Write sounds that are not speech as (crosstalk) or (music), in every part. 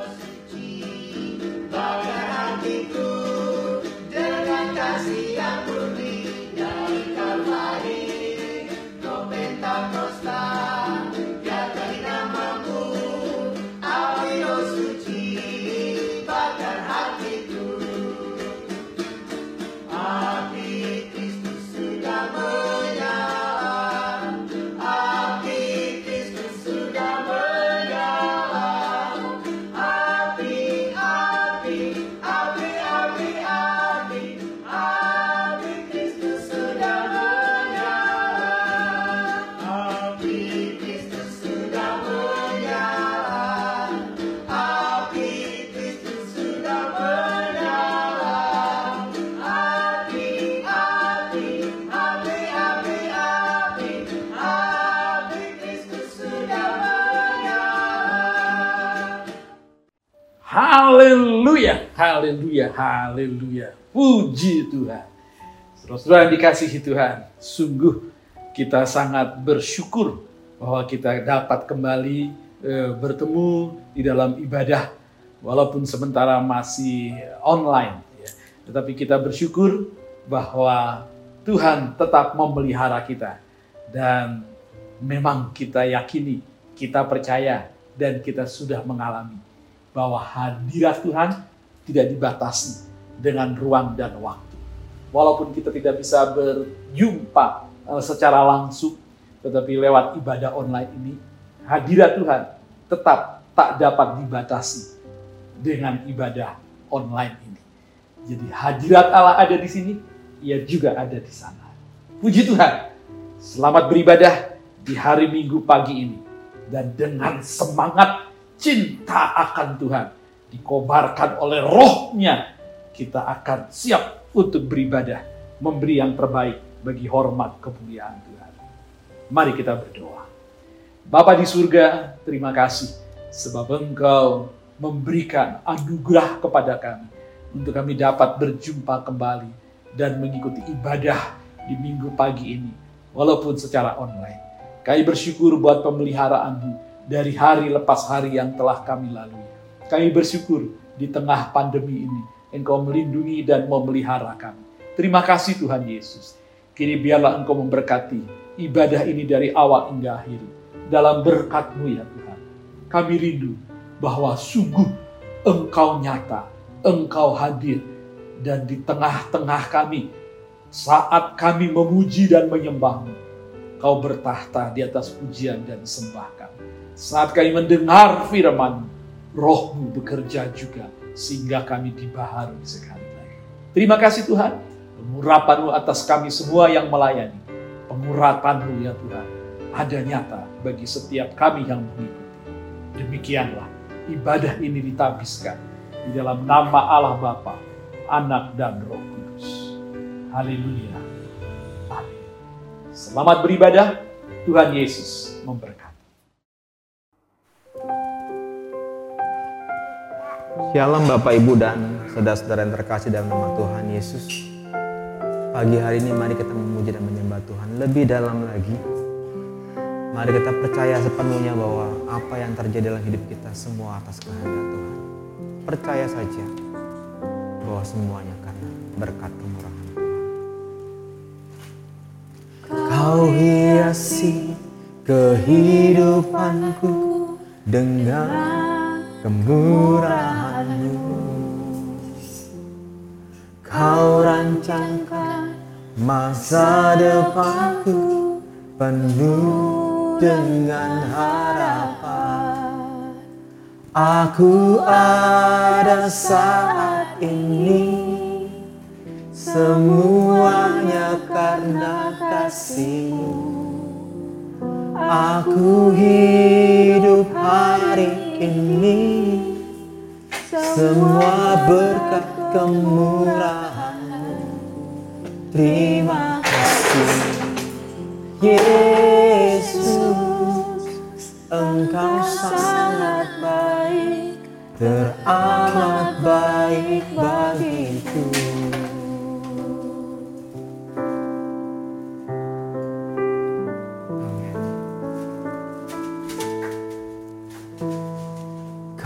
Haleluya, haleluya, haleluya. Puji Tuhan. Saudara-saudara yang dikasihi Tuhan, sungguh kita sangat bersyukur bahwa kita dapat kembali e, bertemu di dalam ibadah walaupun sementara masih online ya. Tetapi kita bersyukur bahwa Tuhan tetap memelihara kita dan memang kita yakini, kita percaya dan kita sudah mengalami bahwa hadirat Tuhan tidak dibatasi dengan ruang dan waktu. Walaupun kita tidak bisa berjumpa eh, secara langsung, tetapi lewat ibadah online ini, hadirat Tuhan tetap tak dapat dibatasi dengan ibadah online ini. Jadi hadirat Allah ada di sini, ia juga ada di sana. Puji Tuhan, selamat beribadah di hari Minggu pagi ini. Dan dengan semangat cinta akan Tuhan dikobarkan oleh rohnya, kita akan siap untuk beribadah, memberi yang terbaik bagi hormat kemuliaan Tuhan. Mari kita berdoa. Bapa di surga, terima kasih sebab Engkau memberikan anugerah kepada kami untuk kami dapat berjumpa kembali dan mengikuti ibadah di minggu pagi ini, walaupun secara online. Kami bersyukur buat pemeliharaanmu dari hari lepas hari yang telah kami lalui. Kami bersyukur di tengah pandemi ini, Engkau melindungi dan memelihara kami. Terima kasih Tuhan Yesus. Kini biarlah Engkau memberkati ibadah ini dari awal hingga akhir. Dalam berkat-Mu ya Tuhan. Kami rindu bahwa sungguh Engkau nyata, Engkau hadir, dan di tengah-tengah kami, saat kami memuji dan menyembah-Mu, Kau bertahta di atas pujian dan sembah kami. Saat kami mendengar firman, rohmu bekerja juga sehingga kami dibaharui sekali lagi. Terima kasih Tuhan, pengurapanmu atas kami semua yang melayani. Pengurapanmu ya Tuhan, ada nyata bagi setiap kami yang mengikuti. Demikianlah ibadah ini ditabiskan di dalam nama Allah Bapa, Anak dan Roh Kudus. Haleluya. Amin. Selamat beribadah. Tuhan Yesus memberkati. Shalom Bapak Ibu dan saudara-saudara yang terkasih dalam nama Tuhan Yesus. Pagi hari ini mari kita memuji dan menyembah Tuhan lebih dalam lagi. Mari kita percaya sepenuhnya bahwa apa yang terjadi dalam hidup kita semua atas kehendak Tuhan. Percaya saja bahwa semuanya karena berkat kemurahan Kau hiasi kehidupanku dengan kemurahanmu. Kau rancangkan masa depanku penuh dengan harapan. Aku ada saat ini. Semuanya karena kasihmu. Aku hidup ini. Semua berkat kemurahanmu terima kasih Yesus. Engkau sangat baik teramat baik bagiku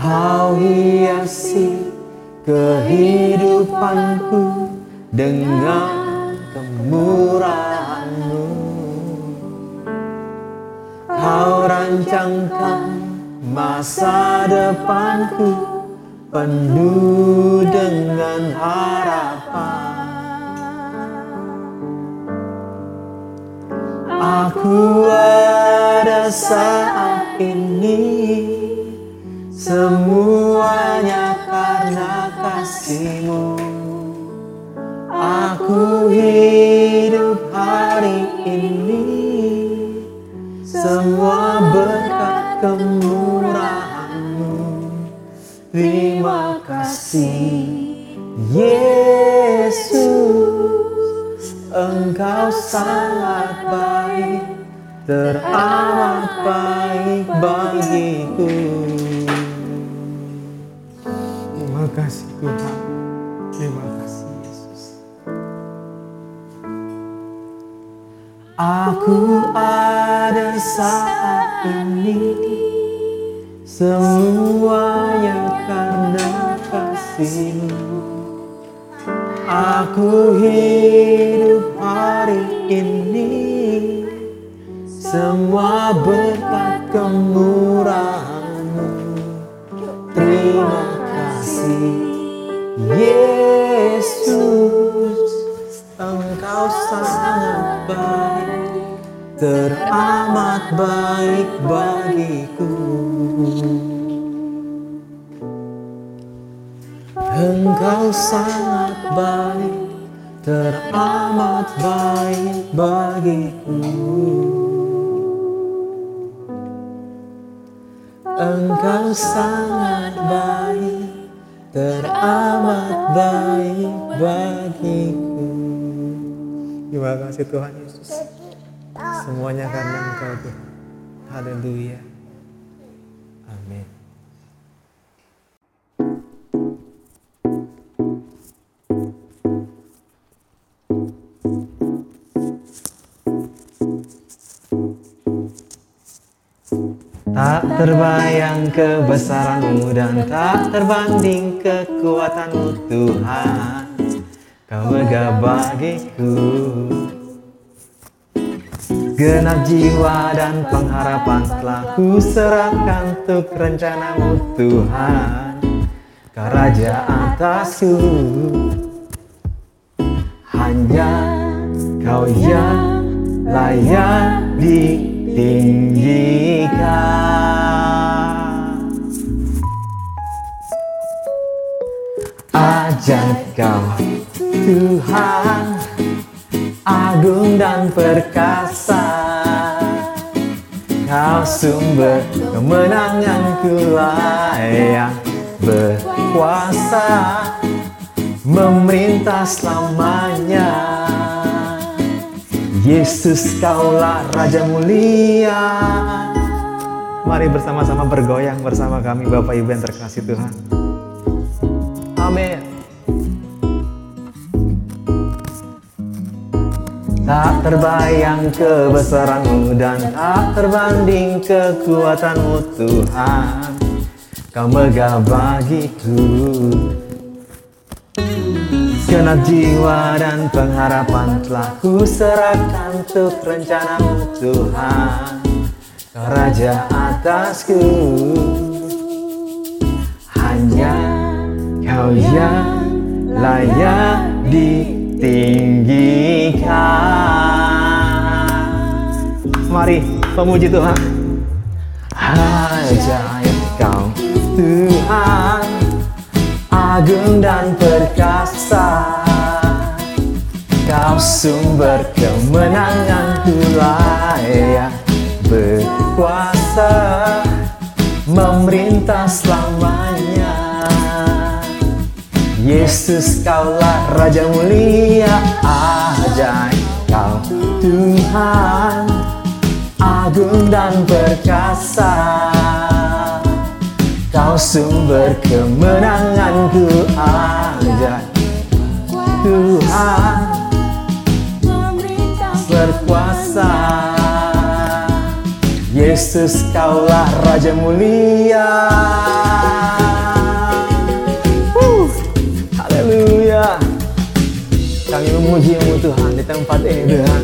Kau hiasi kehidupanku dengan kemurahanmu. Kau rancangkan masa depanku penuh dengan harapan. Aku ada saat ini Semuanya karena kasihmu. Aku hidup hari ini. Semua berkat kemurahanmu. Terima kasih Yesus. Engkau sangat baik Teramat baik bagiku Terima kasih Tuhan. Terima kasih Yesus. Aku ada saat ini. Semuanya karena kasihmu. Aku hidup hari ini. Semua berkat kemurahanmu. Terima kasih Yesus Engkau sangat baik Teramat baik bagiku Engkau sangat baik Teramat baik bagiku. Engkau sangat baik Teramat baik bagiku. Terima kasih Tuhan Yesus. Semuanya karena Engkau Tuhan. Haleluya Tak terbayang kebesaranmu dan tak terbanding kekuatanmu Tuhan. Kau megah bagiku. Genap jiwa dan pengharapan telah ku serahkan untuk rencanamu Tuhan. Kau Raja atasku. Hanya kau yang layak ditinggikan. Ajaib kau Tuhan Agung dan perkasa. Kau sumber kemenanganku layak berkuasa Memerintah selamanya Yesus kaulah Raja mulia. Mari bersama-sama bergoyang bersama kami Bapak Ibu yang terkasih Tuhan. Amin. Tak terbayang kebesaranmu dan tak terbanding kekuatanmu Tuhan. Kau megah bagiku Genap jiwa dan pengharapan telah ku serahkan untuk rencanamu Tuhan. Kau Raja atasku. Hanya kau yang layak ditinggikan. Mari pemuji Tuhan. Ajaib kau Tuhan Agung dan perkasa. Kau sumber kemenanganku layak berkuasa Memerintah selamanya. Yesus kaulah Raja mulia Ajaib kau Tuhan. Agung dan perkasa Kau sumber kemenanganku ada Tuhan berkuasa. Yesus kaulah Raja mulia. Haleluya. Kami memujimu Tuhan di tempat ini Tuhan.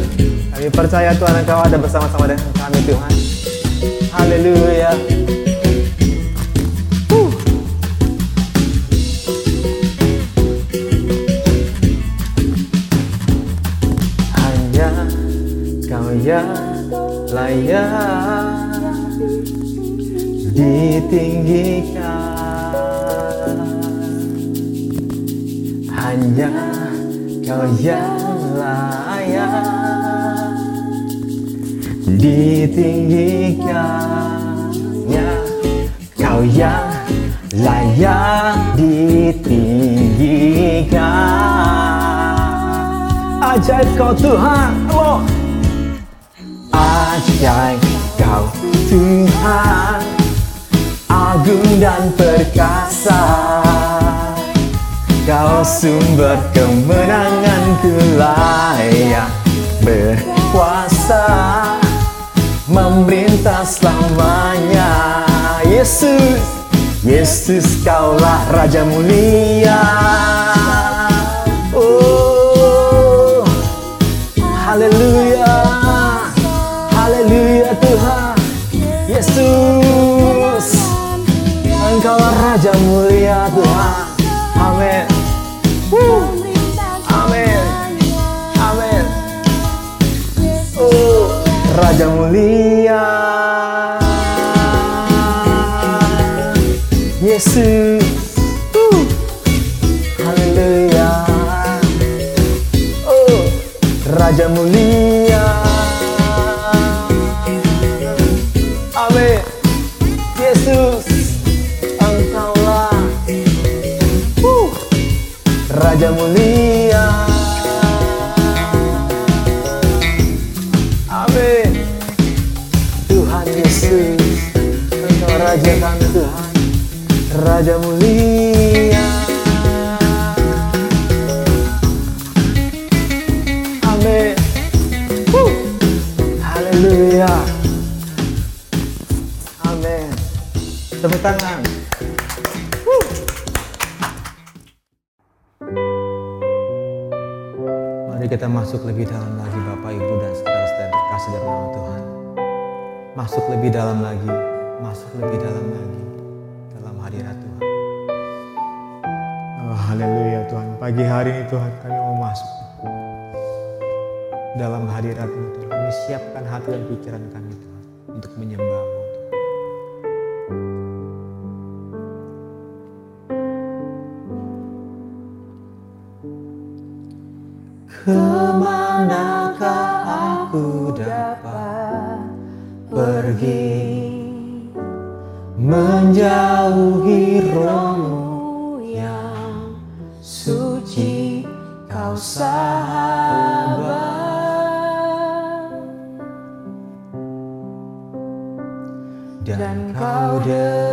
Kami percaya Tuhan Engkau ada bersama-sama dengan kami Tuhan. Haleluya. Yang layak ditinggikan. Hanya kau yang layak. Ditinggikannya kau yang layak. Ditinggikan. Ajaib kau Tuhan. Oh. Ajaib kau Tuhan agung dan perkasa. Kau sumber kemenanganku layak berkuasa. Memerintah selamanya Yesus, Yesus kaulah Raja mulia. Oh, Haleluya Raja mulia Yesus Woo. Ke manakah aku dapat pergi Menjauhi rohmu yang suci? Kau sahabat. Dan kau dekat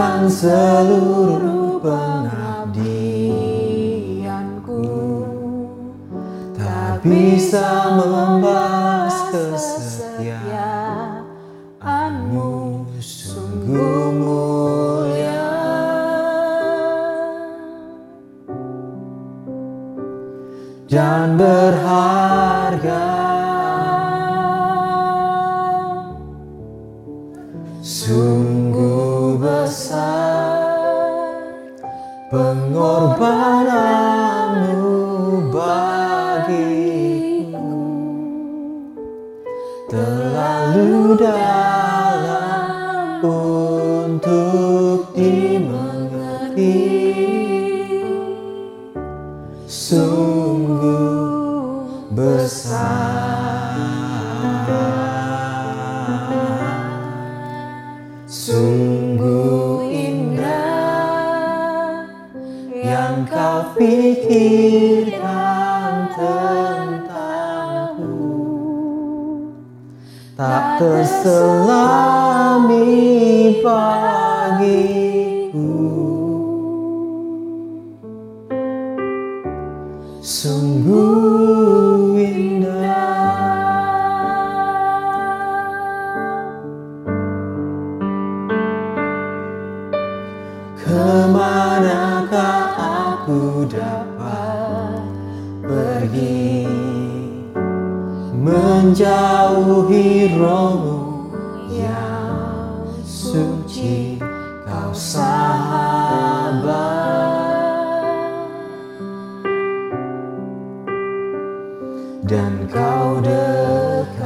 Bahkan seluruh pengabdianku. Tak bisa membahas kesetiaanmu. Sungguh mulia. Dan berharga. Sungguh 好吧。selami pagiku. Sungguh indah. Ke manakah aku dapat pergi menjauhi rohmu sahabat. Dan kau dekat.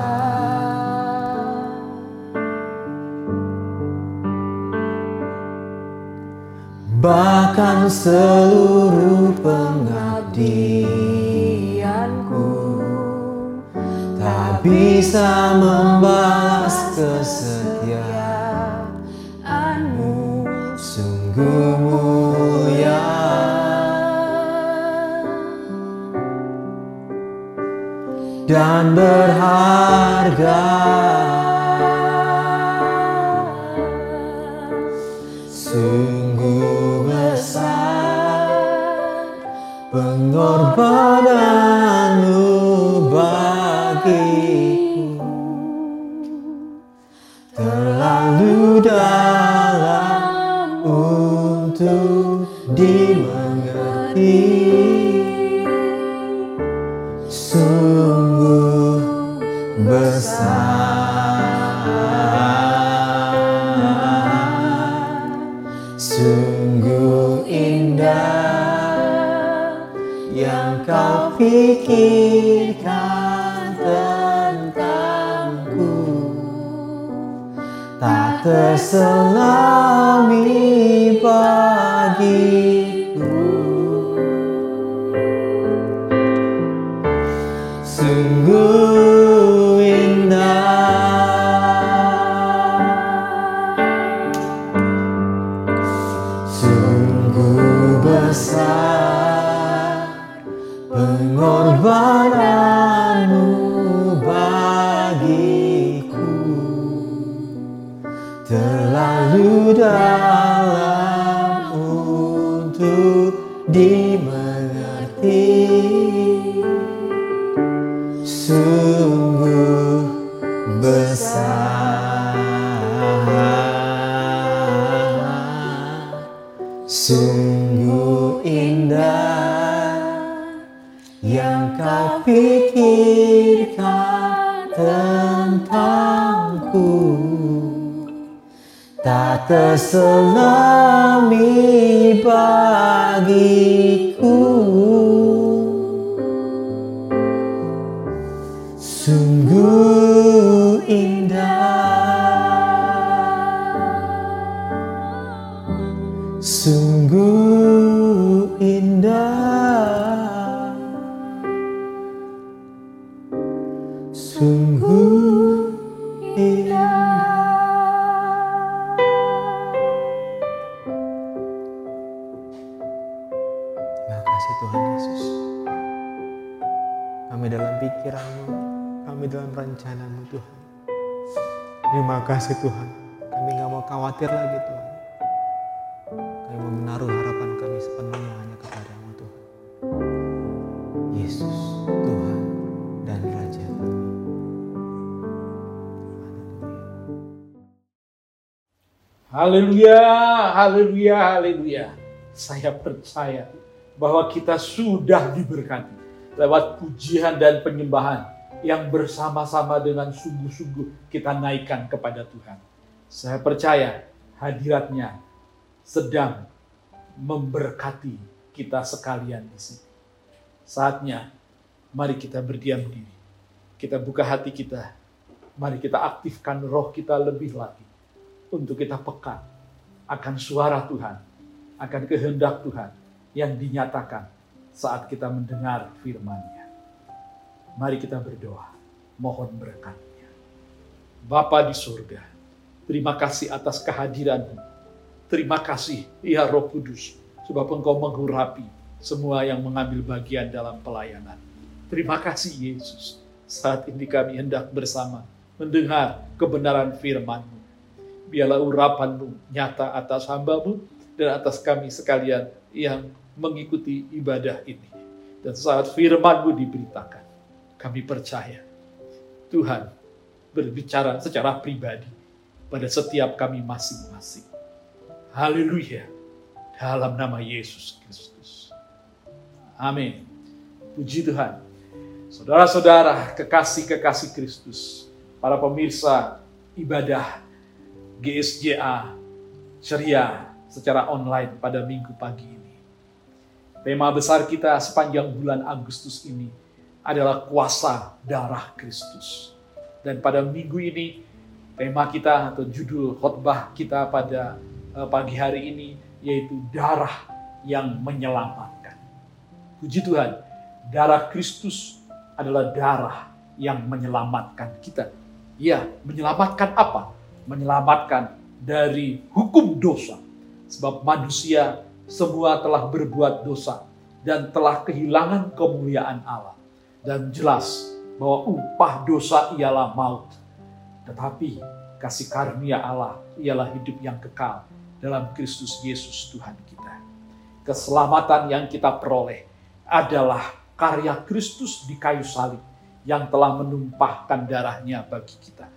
Bahkan seluruh pengabdianku tak bisa membalas kesetiaanmu dan berharga tak terselami terlalu terselami bagiku haleluya, haleluya. Saya percaya bahwa kita sudah diberkati lewat pujian dan penyembahan yang bersama-sama dengan sungguh-sungguh kita naikkan kepada Tuhan. Saya percaya hadiratnya sedang memberkati kita sekalian di sini. Saatnya mari kita berdiam diri. Kita buka hati kita. Mari kita aktifkan roh kita lebih lagi untuk kita peka akan suara Tuhan, akan kehendak Tuhan yang dinyatakan saat kita mendengar firman-Nya. Mari kita berdoa, mohon berkatnya. Bapa di surga, terima kasih atas kehadiran-Mu. Terima kasih, ya Roh Kudus, sebab Engkau menghurapi semua yang mengambil bagian dalam pelayanan. Terima kasih Yesus, saat ini kami hendak bersama mendengar kebenaran firman-Mu biarlah urapanmu nyata atas hambamu dan atas kami sekalian yang mengikuti ibadah ini. Dan saat firmanmu diberitakan, kami percaya Tuhan berbicara secara pribadi pada setiap kami masing-masing. Haleluya. Dalam nama Yesus Kristus. Amin. Puji Tuhan. Saudara-saudara, kekasih-kekasih Kristus, para pemirsa ibadah GSJA Ceria secara online pada minggu pagi ini. Tema besar kita sepanjang bulan Agustus ini adalah kuasa darah Kristus. Dan pada minggu ini, tema kita atau judul khotbah kita pada eh, pagi hari ini yaitu darah yang menyelamatkan. Puji Tuhan, darah Kristus adalah darah yang menyelamatkan kita. Ya, menyelamatkan apa? Menyelamatkan dari hukum dosa. Sebab manusia semua telah berbuat dosa dan telah kehilangan kemuliaan Allah. Dan jelas bahwa upah dosa ialah maut. Tetapi kasih karunia Allah ialah hidup yang kekal dalam Kristus Yesus Tuhan kita. Keselamatan yang kita peroleh adalah karya Kristus di kayu salib yang telah menumpahkan darahnya bagi kita.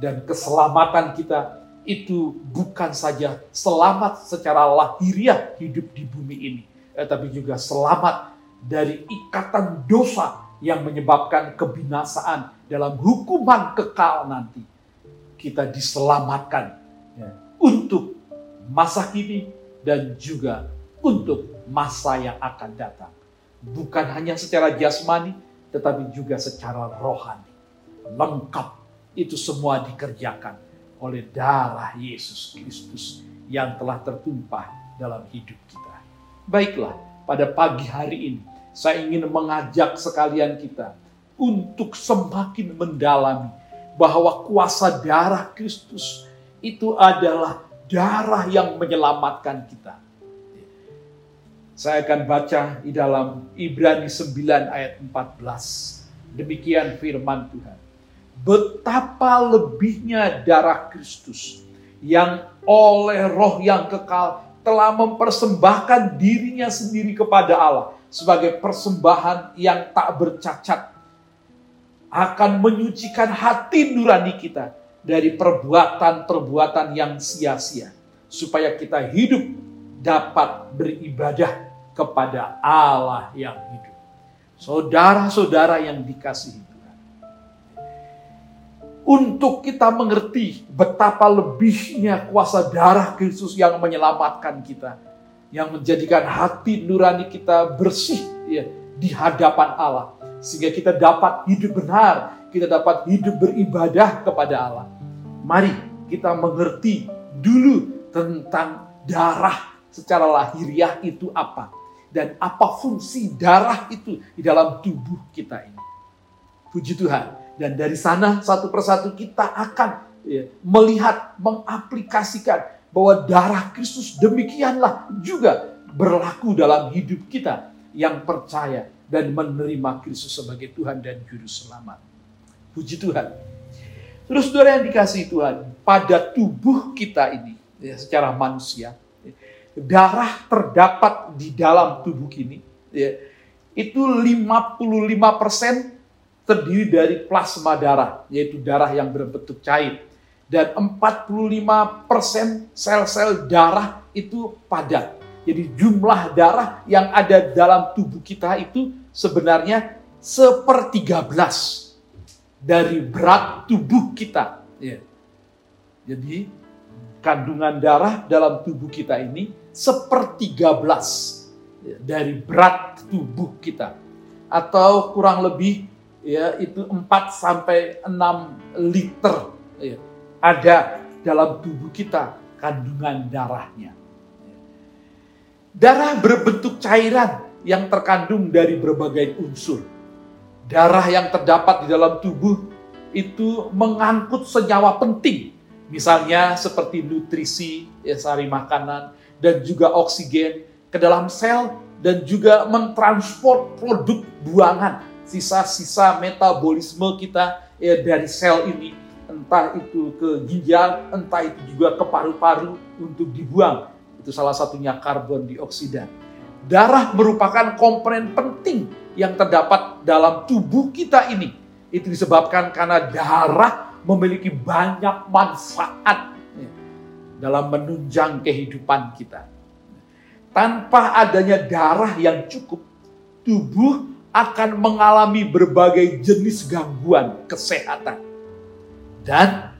Dan keselamatan kita itu bukan saja selamat secara lahiriah hidup di bumi ini, eh, tapi juga selamat dari ikatan dosa yang menyebabkan kebinasaan dalam hukuman kekal nanti. Kita diselamatkan ya, untuk masa kini dan juga untuk masa yang akan datang bukan hanya secara jasmani, tetapi juga secara rohani. Lengkap itu semua dikerjakan oleh darah Yesus Kristus yang telah tertumpah dalam hidup kita. Baiklah, pada pagi hari ini saya ingin mengajak sekalian kita untuk semakin mendalami bahwa kuasa darah Kristus itu adalah darah yang menyelamatkan kita saya akan baca di dalam Ibrani 9 ayat 14. Demikian firman Tuhan. Betapa lebihnya darah Kristus yang oleh roh yang kekal telah mempersembahkan dirinya sendiri kepada Allah sebagai persembahan yang tak bercacat akan menyucikan hati nurani kita dari perbuatan-perbuatan yang sia-sia supaya kita hidup dapat beribadah kepada Allah yang hidup. Saudara-saudara yang dikasihi. Untuk kita mengerti betapa lebihnya kuasa darah Kristus yang menyelamatkan kita. Yang menjadikan hati nurani kita bersih ya, di hadapan Allah. Sehingga kita dapat hidup benar. Kita dapat hidup beribadah kepada Allah. Mari kita mengerti dulu tentang darah secara lahiriah itu apa dan apa fungsi darah itu di dalam tubuh kita ini. Puji Tuhan. Dan dari sana satu persatu kita akan ya, melihat, mengaplikasikan bahwa darah Kristus demikianlah juga berlaku dalam hidup kita yang percaya dan menerima Kristus sebagai Tuhan dan Juru Selamat. Puji Tuhan. Terus saudara yang dikasih Tuhan, pada tubuh kita ini, ya, secara manusia, darah terdapat di dalam tubuh ini ya, itu 55% terdiri dari plasma darah, yaitu darah yang berbentuk cair. Dan 45% sel-sel darah itu padat. Jadi jumlah darah yang ada dalam tubuh kita itu sebenarnya sepertiga belas dari berat tubuh kita. Ya. Jadi kandungan darah dalam tubuh kita ini sepertiga belas dari berat tubuh kita atau kurang lebih ya itu 4 sampai 6 liter ya, ada dalam tubuh kita kandungan darahnya. Darah berbentuk cairan yang terkandung dari berbagai unsur. Darah yang terdapat di dalam tubuh itu mengangkut senyawa penting. Misalnya seperti nutrisi, ya, sari makanan, dan juga oksigen ke dalam sel dan juga mentransport produk buangan sisa-sisa metabolisme kita ya dari sel ini. Entah itu ke ginjal entah itu juga ke paru-paru untuk dibuang. Itu salah satunya karbon dioksida. Darah merupakan komponen penting yang terdapat dalam tubuh kita ini. Itu disebabkan karena darah memiliki banyak manfaat dalam menunjang kehidupan kita. Tanpa adanya darah yang cukup, tubuh akan mengalami berbagai jenis gangguan kesehatan. Dan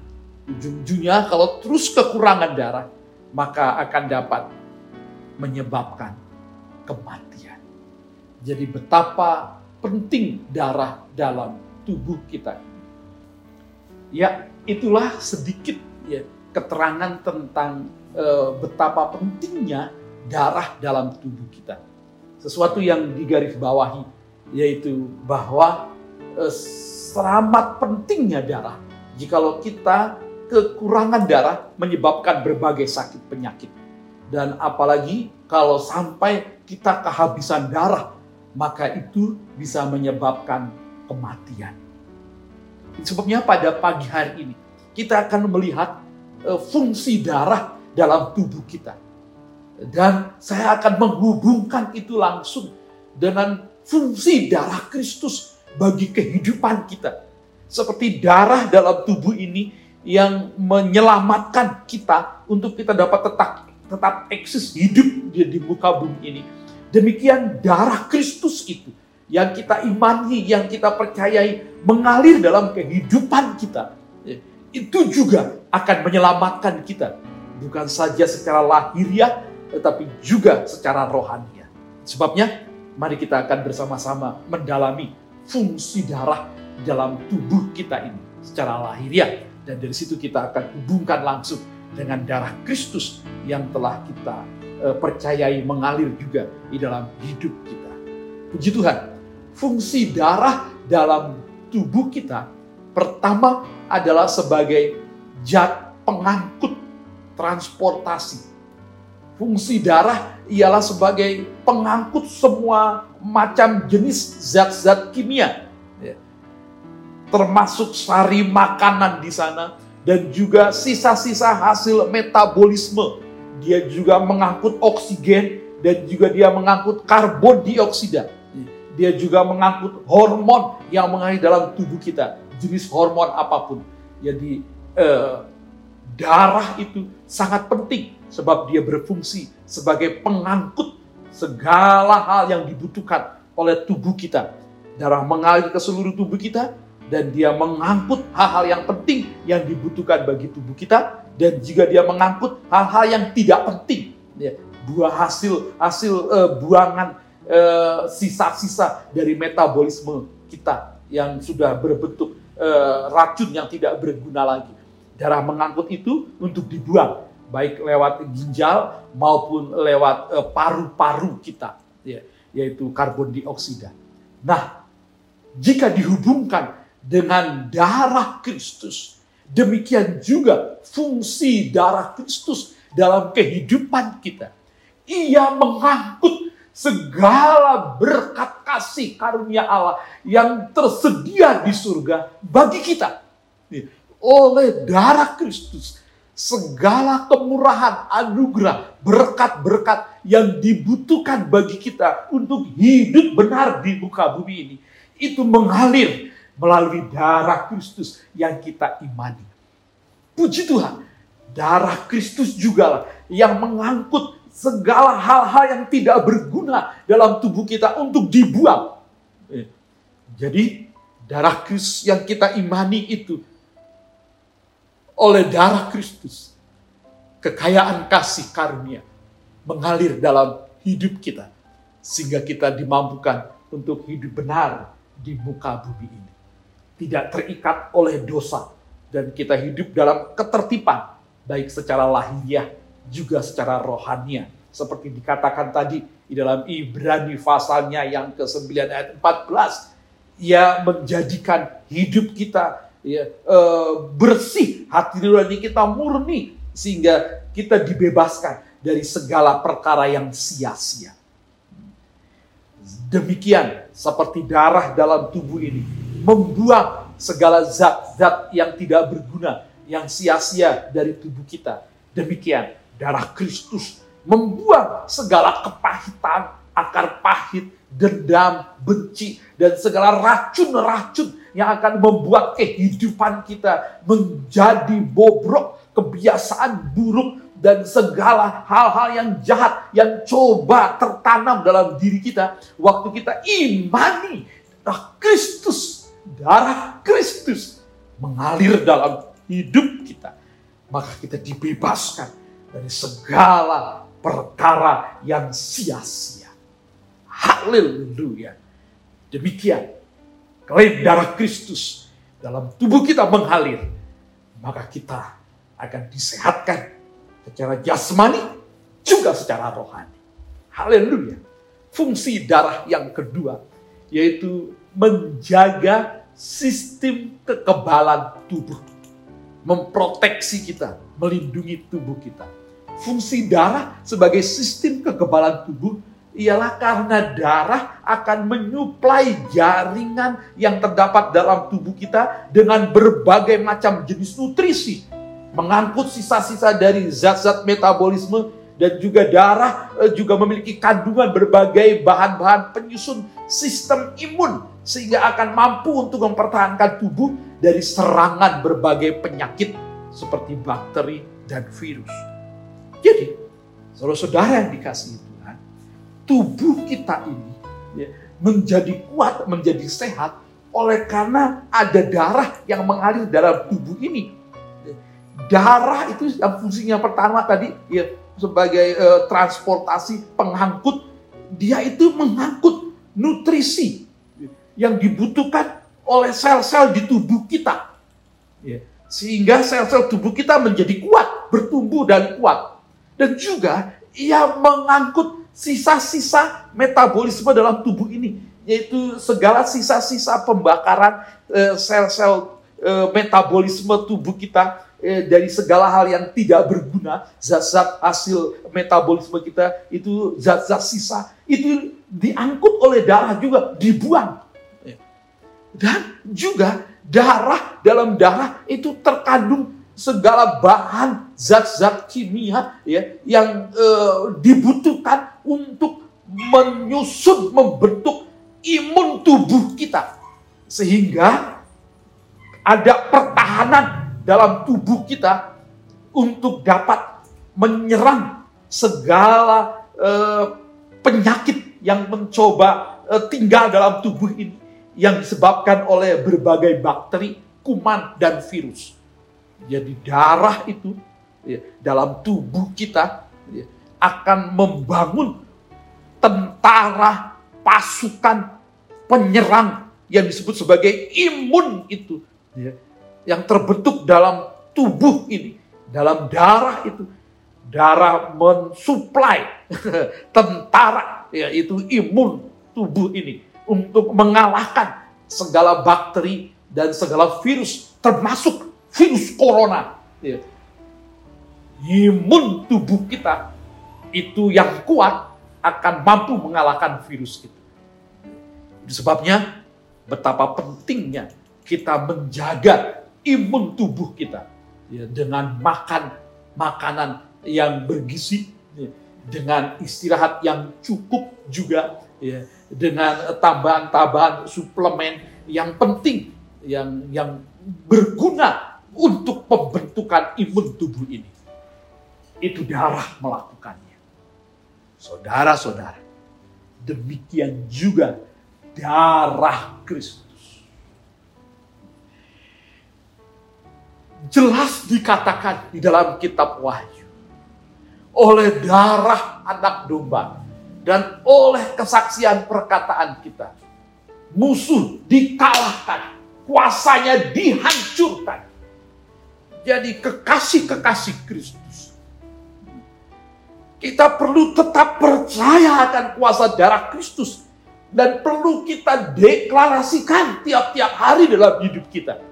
ujung-ujungnya kalau terus kekurangan darah, maka akan dapat menyebabkan kematian. Jadi betapa penting darah dalam tubuh kita. Ya, itulah sedikit ya keterangan tentang e, betapa pentingnya darah dalam tubuh kita. Sesuatu yang digarisbawahi yaitu bahwa e, selamat pentingnya darah. Jikalau kita kekurangan darah menyebabkan berbagai sakit penyakit. Dan apalagi kalau sampai kita kehabisan darah, maka itu bisa menyebabkan kematian. Sebabnya pada pagi hari ini kita akan melihat uh, fungsi darah dalam tubuh kita. Dan saya akan menghubungkan itu langsung dengan fungsi darah Kristus bagi kehidupan kita. Seperti darah dalam tubuh ini yang menyelamatkan kita untuk kita dapat tetap tetap eksis hidup di, muka bumi ini. Demikian darah Kristus itu yang kita imani, yang kita percayai mengalir dalam kehidupan kita itu juga akan menyelamatkan kita. Bukan saja secara lahiriah, tetapi juga secara rohania. Sebabnya, mari kita akan bersama-sama mendalami fungsi darah dalam tubuh kita ini secara lahiriah. Dan dari situ kita akan hubungkan langsung dengan darah Kristus yang telah kita uh, percayai mengalir juga di dalam hidup kita. Puji Tuhan, fungsi darah dalam tubuh kita pertama adalah sebagai jat pengangkut transportasi. Fungsi darah ialah sebagai pengangkut semua macam jenis zat-zat kimia. Ya. Termasuk sari makanan di sana dan juga sisa-sisa hasil metabolisme. Dia juga mengangkut oksigen dan juga dia mengangkut karbon dioksida. Dia juga mengangkut hormon yang mengalir dalam tubuh kita jenis hormon apa pun. Jadi eh, darah itu sangat penting sebab dia berfungsi sebagai pengangkut segala hal yang dibutuhkan oleh tubuh kita. Darah mengalir ke seluruh tubuh kita dan dia mengangkut hal-hal yang penting yang dibutuhkan bagi tubuh kita dan juga dia mengangkut hal-hal yang tidak penting. Ya, buah hasil hasil uh, buangan uh, sisa-sisa dari metabolisme kita yang sudah berbentuk uh, racun yang tidak berguna lagi. Darah mengangkut itu untuk dibuang, baik lewat ginjal maupun lewat uh, paru-paru kita, ya, yaitu karbon dioksida. Nah, jika dihubungkan dengan darah Kristus, demikian juga fungsi darah Kristus dalam kehidupan kita. Ia mengangkut segala berkat kasih karunia Allah yang tersedia di surga bagi kita. Oleh darah Kristus, segala kemurahan, anugerah, berkat-berkat yang dibutuhkan bagi kita untuk hidup benar di muka bumi ini, itu mengalir melalui darah Kristus yang kita imani. Puji Tuhan, darah Kristus juga lah yang mengangkut segala hal-hal yang tidak berguna dalam tubuh kita untuk dibuang. Eh, jadi darah Kristus yang kita imani itu oleh darah Kristus kekayaan kasih karunia mengalir dalam hidup kita sehingga kita dimampukan untuk hidup benar di muka bumi ini. Tidak terikat oleh dosa dan kita hidup dalam ketertiban baik secara lahiriah juga secara rohania. Seperti dikatakan tadi di dalam Ibrani pasalnya yang ke-9 ayat 14. Ia menjadikan hidup kita ya, e, bersih, hati nurani kita murni. Sehingga kita dibebaskan dari segala perkara yang sia-sia. Demikian seperti darah dalam tubuh ini membuang segala zat-zat yang tidak berguna, yang sia-sia dari tubuh kita. Demikian darah Kristus membuang segala kepahitan, akar pahit, dendam, benci, dan segala racun-racun yang akan membuat kehidupan kita menjadi bobrok, kebiasaan buruk, dan segala hal-hal yang jahat yang coba tertanam dalam diri kita waktu kita imani darah Kristus, darah Kristus mengalir dalam hidup kita, maka kita dibebaskan dari segala perkara yang sia-sia. Haleluya. Demikian, klaim darah Kristus dalam tubuh kita mengalir, maka kita akan disehatkan secara jasmani juga secara rohani. Haleluya. Fungsi darah yang kedua yaitu menjaga sistem kekebalan tubuh. Memproteksi kita, melindungi tubuh kita. Fungsi darah sebagai sistem kekebalan tubuh ialah karena darah akan menyuplai jaringan yang terdapat dalam tubuh kita dengan berbagai macam jenis nutrisi, mengangkut sisa-sisa dari zat-zat metabolisme dan juga darah eh, juga memiliki kandungan berbagai bahan-bahan penyusun sistem imun sehingga akan mampu untuk mempertahankan tubuh dari serangan berbagai penyakit seperti bakteri dan virus. Jadi, saudara-saudara yang dikasih Tuhan, tubuh kita ini ya, menjadi kuat, menjadi sehat oleh karena ada darah yang mengalir dalam tubuh ini. Darah itu yang fungsinya pertama tadi ya sebagai uh, transportasi pengangkut, dia itu mengangkut nutrisi yang dibutuhkan oleh sel-sel di tubuh kita. Ya. Sehingga sel-sel tubuh kita menjadi kuat, bertumbuh dan kuat. Dan juga ia mengangkut sisa-sisa metabolisme dalam tubuh ini. Yaitu segala sisa-sisa pembakaran eh, sel-sel eh, metabolisme tubuh kita eh, dari segala hal yang tidak berguna, zat-zat hasil metabolisme kita itu zat-zat sisa itu diangkut oleh darah juga dibuang dan juga darah dalam darah itu terkandung segala bahan zat-zat kimia ya yang e, dibutuhkan untuk menyusun membentuk imun tubuh kita sehingga ada pertahanan dalam tubuh kita untuk dapat menyerang segala e, penyakit yang mencoba e, tinggal dalam tubuh ini yang disebabkan oleh berbagai bakteri, kuman, dan virus. Jadi darah itu ya, dalam tubuh kita akan membangun tentara pasukan penyerang yang disebut sebagai imun itu ya, yang terbentuk dalam tubuh ini, dalam darah itu. Darah mensuplai (laughs) tentara yaitu imun tubuh ini untuk mengalahkan segala bakteri dan segala virus, termasuk virus corona. Ya. Imun tubuh kita itu yang kuat akan mampu mengalahkan virus itu. Sebabnya betapa pentingnya kita menjaga imun tubuh kita ya, dengan makan makanan yang bergizi, ya, dengan istirahat yang cukup juga ya, dengan tambahan-tambahan suplemen yang penting yang yang berguna untuk pembentukan imun tubuh ini. Itu darah melakukannya. Saudara-saudara, demikian juga darah Kristus. Jelas dikatakan di dalam kitab Wahyu. Oleh darah anak domba dan oleh kesaksian perkataan kita. Musuh dikalahkan, kuasanya dihancurkan. Jadi kekasih-kekasih Kristus. Kita perlu tetap percaya akan kuasa darah Kristus. Dan perlu kita deklarasikan tiap-tiap hari dalam hidup kita.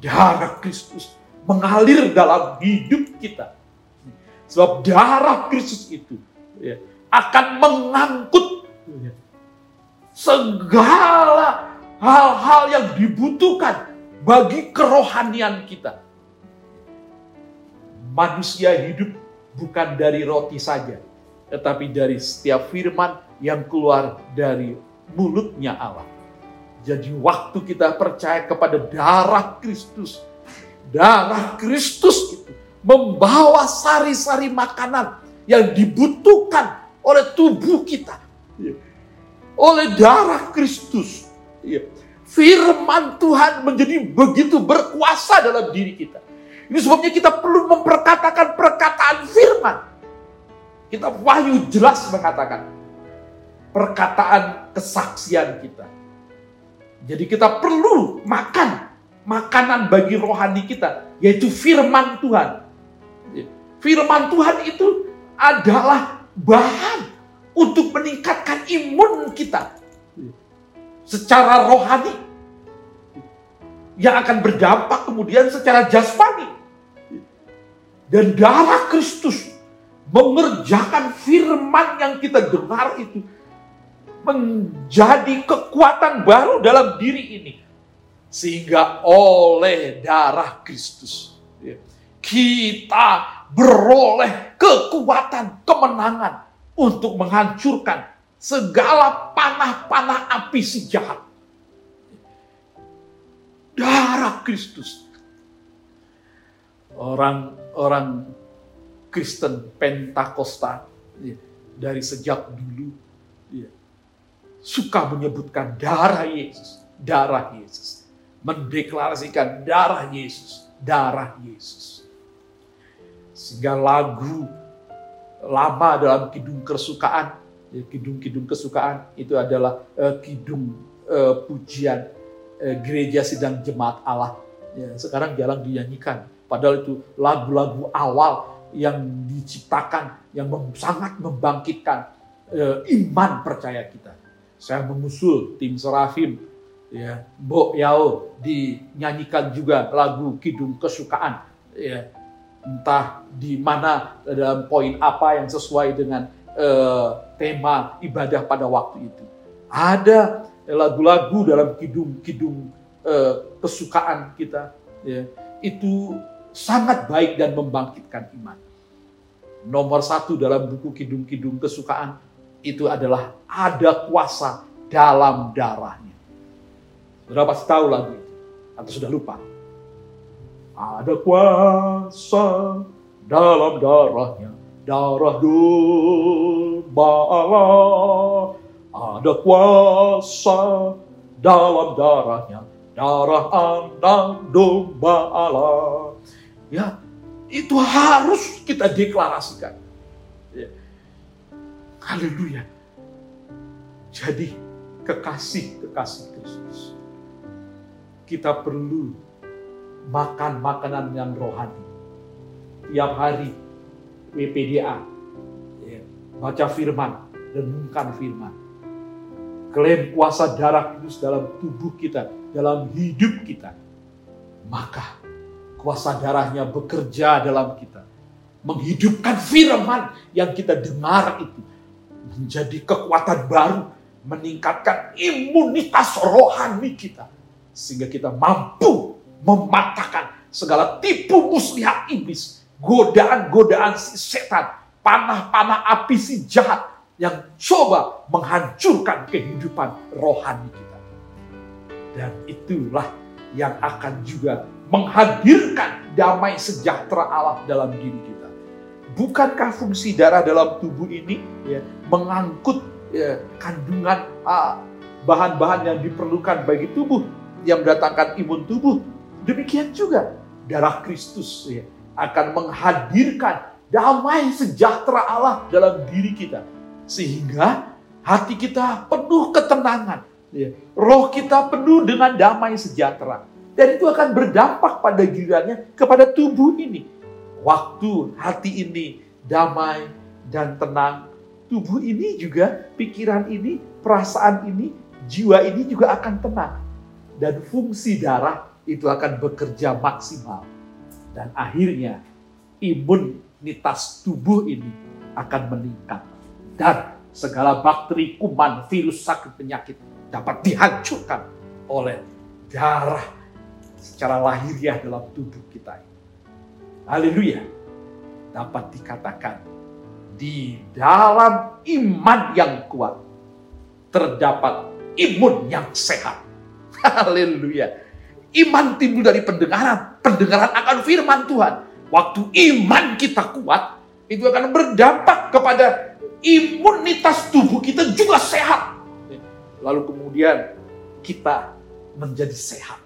Darah Kristus mengalir dalam hidup kita. Sebab darah Kristus itu ya, akan mengangkut segala hal-hal yang dibutuhkan bagi kerohanian kita. Manusia hidup bukan dari roti saja, tetapi dari setiap firman yang keluar dari mulutnya Allah. Jadi waktu kita percaya kepada darah Kristus, darah Kristus itu membawa sari-sari makanan yang dibutuhkan oleh tubuh kita. Ya. Oleh darah Kristus. Ya. Firman Tuhan menjadi begitu berkuasa dalam diri kita. Ini sebabnya kita perlu memperkatakan perkataan firman. Kita wahyu jelas mengatakan perkataan kesaksian kita. Jadi kita perlu makan makanan bagi rohani kita, yaitu firman Tuhan. Firman Tuhan itu adalah bahan untuk meningkatkan imun kita secara rohani yang akan berdampak kemudian secara jasmani dan darah Kristus mengerjakan firman yang kita dengar itu menjadi kekuatan baru dalam diri ini. Sehingga oleh darah Kristus ya, kita beroleh kekuatan kemenangan untuk menghancurkan segala panah-panah api si jahat. Darah Kristus. Orang orang Kristen Pentakosta ya, dari sejak dulu ya, suka menyebutkan darah Yesus, darah Yesus, mendeklarasikan darah Yesus, darah Yesus. Sehingga lagu lama dalam kidung kesukaan, ya, kidung-kidung kesukaan itu adalah uh, kidung uh, pujian uh, gereja sidang jemaat Allah. Ya, sekarang jarang dinyanyikan Padahal itu lagu-lagu awal yang diciptakan yang mem sangat membangkitkan e, iman percaya kita. Saya mengusul tim Serafim, ya, Bo Yao dinyanyikan juga lagu Kidung Kesukaan, ya, entah di mana dalam poin apa yang sesuai dengan e, tema ibadah pada waktu itu. Ada lagu-lagu dalam kidung-kidung e, kesukaan kita, ya, itu sangat baik dan membangkitkan iman. Nomor satu dalam buku Kidung-Kidung Kesukaan itu adalah ada kuasa dalam darahnya. Sudah pasti tahu lagu itu? Atau sudah lupa? Ada kuasa dalam darahnya, darah domba Allah. Ada kuasa dalam darahnya, darah anak domba Allah. Ya, itu harus kita deklarasikan. Ya. Haleluya. Jadi kekasih-kekasih Kristus. Kita perlu makan makanan yang rohani. Tiap hari WPDA. Ya. Baca firman, renungkan firman. Klaim kuasa darah Kristus dalam tubuh kita, dalam hidup kita. Maka kuasa darahnya bekerja dalam kita. Menghidupkan firman yang kita dengar itu. Menjadi kekuatan baru. Meningkatkan imunitas rohani kita. Sehingga kita mampu mematahkan segala tipu muslihat iblis. Godaan-godaan si setan. Panah-panah api si jahat. Yang coba menghancurkan kehidupan rohani kita. Dan itulah yang akan juga menghadirkan damai sejahtera Allah dalam diri kita. Bukankah fungsi darah dalam tubuh ini ya, mengangkut ya, kandungan ah, bahan-bahan yang diperlukan bagi tubuh yang mendatangkan imun tubuh? Demikian juga darah Kristus ya, akan menghadirkan damai sejahtera Allah dalam diri kita. Sehingga hati kita penuh ketenangan. Ya. Roh kita penuh dengan damai sejahtera. Dan itu akan berdampak pada gilirannya kepada tubuh ini. Waktu hati ini damai dan tenang, tubuh ini juga, pikiran ini, perasaan ini, jiwa ini juga akan tenang. Dan fungsi darah itu akan bekerja maksimal. Dan akhirnya imunitas tubuh ini akan meningkat. Dan segala bakteri, kuman, virus, sakit, penyakit dapat dihancurkan oleh darah secara lahiriah dalam tubuh kita. Haleluya. Dapat dikatakan di dalam iman yang kuat terdapat imun yang sehat. (laughs) Haleluya. Iman timbul dari pendengaran, pendengaran akan firman Tuhan. Waktu iman kita kuat, itu akan berdampak kepada imunitas tubuh kita juga sehat. Lalu kemudian kita menjadi sehat.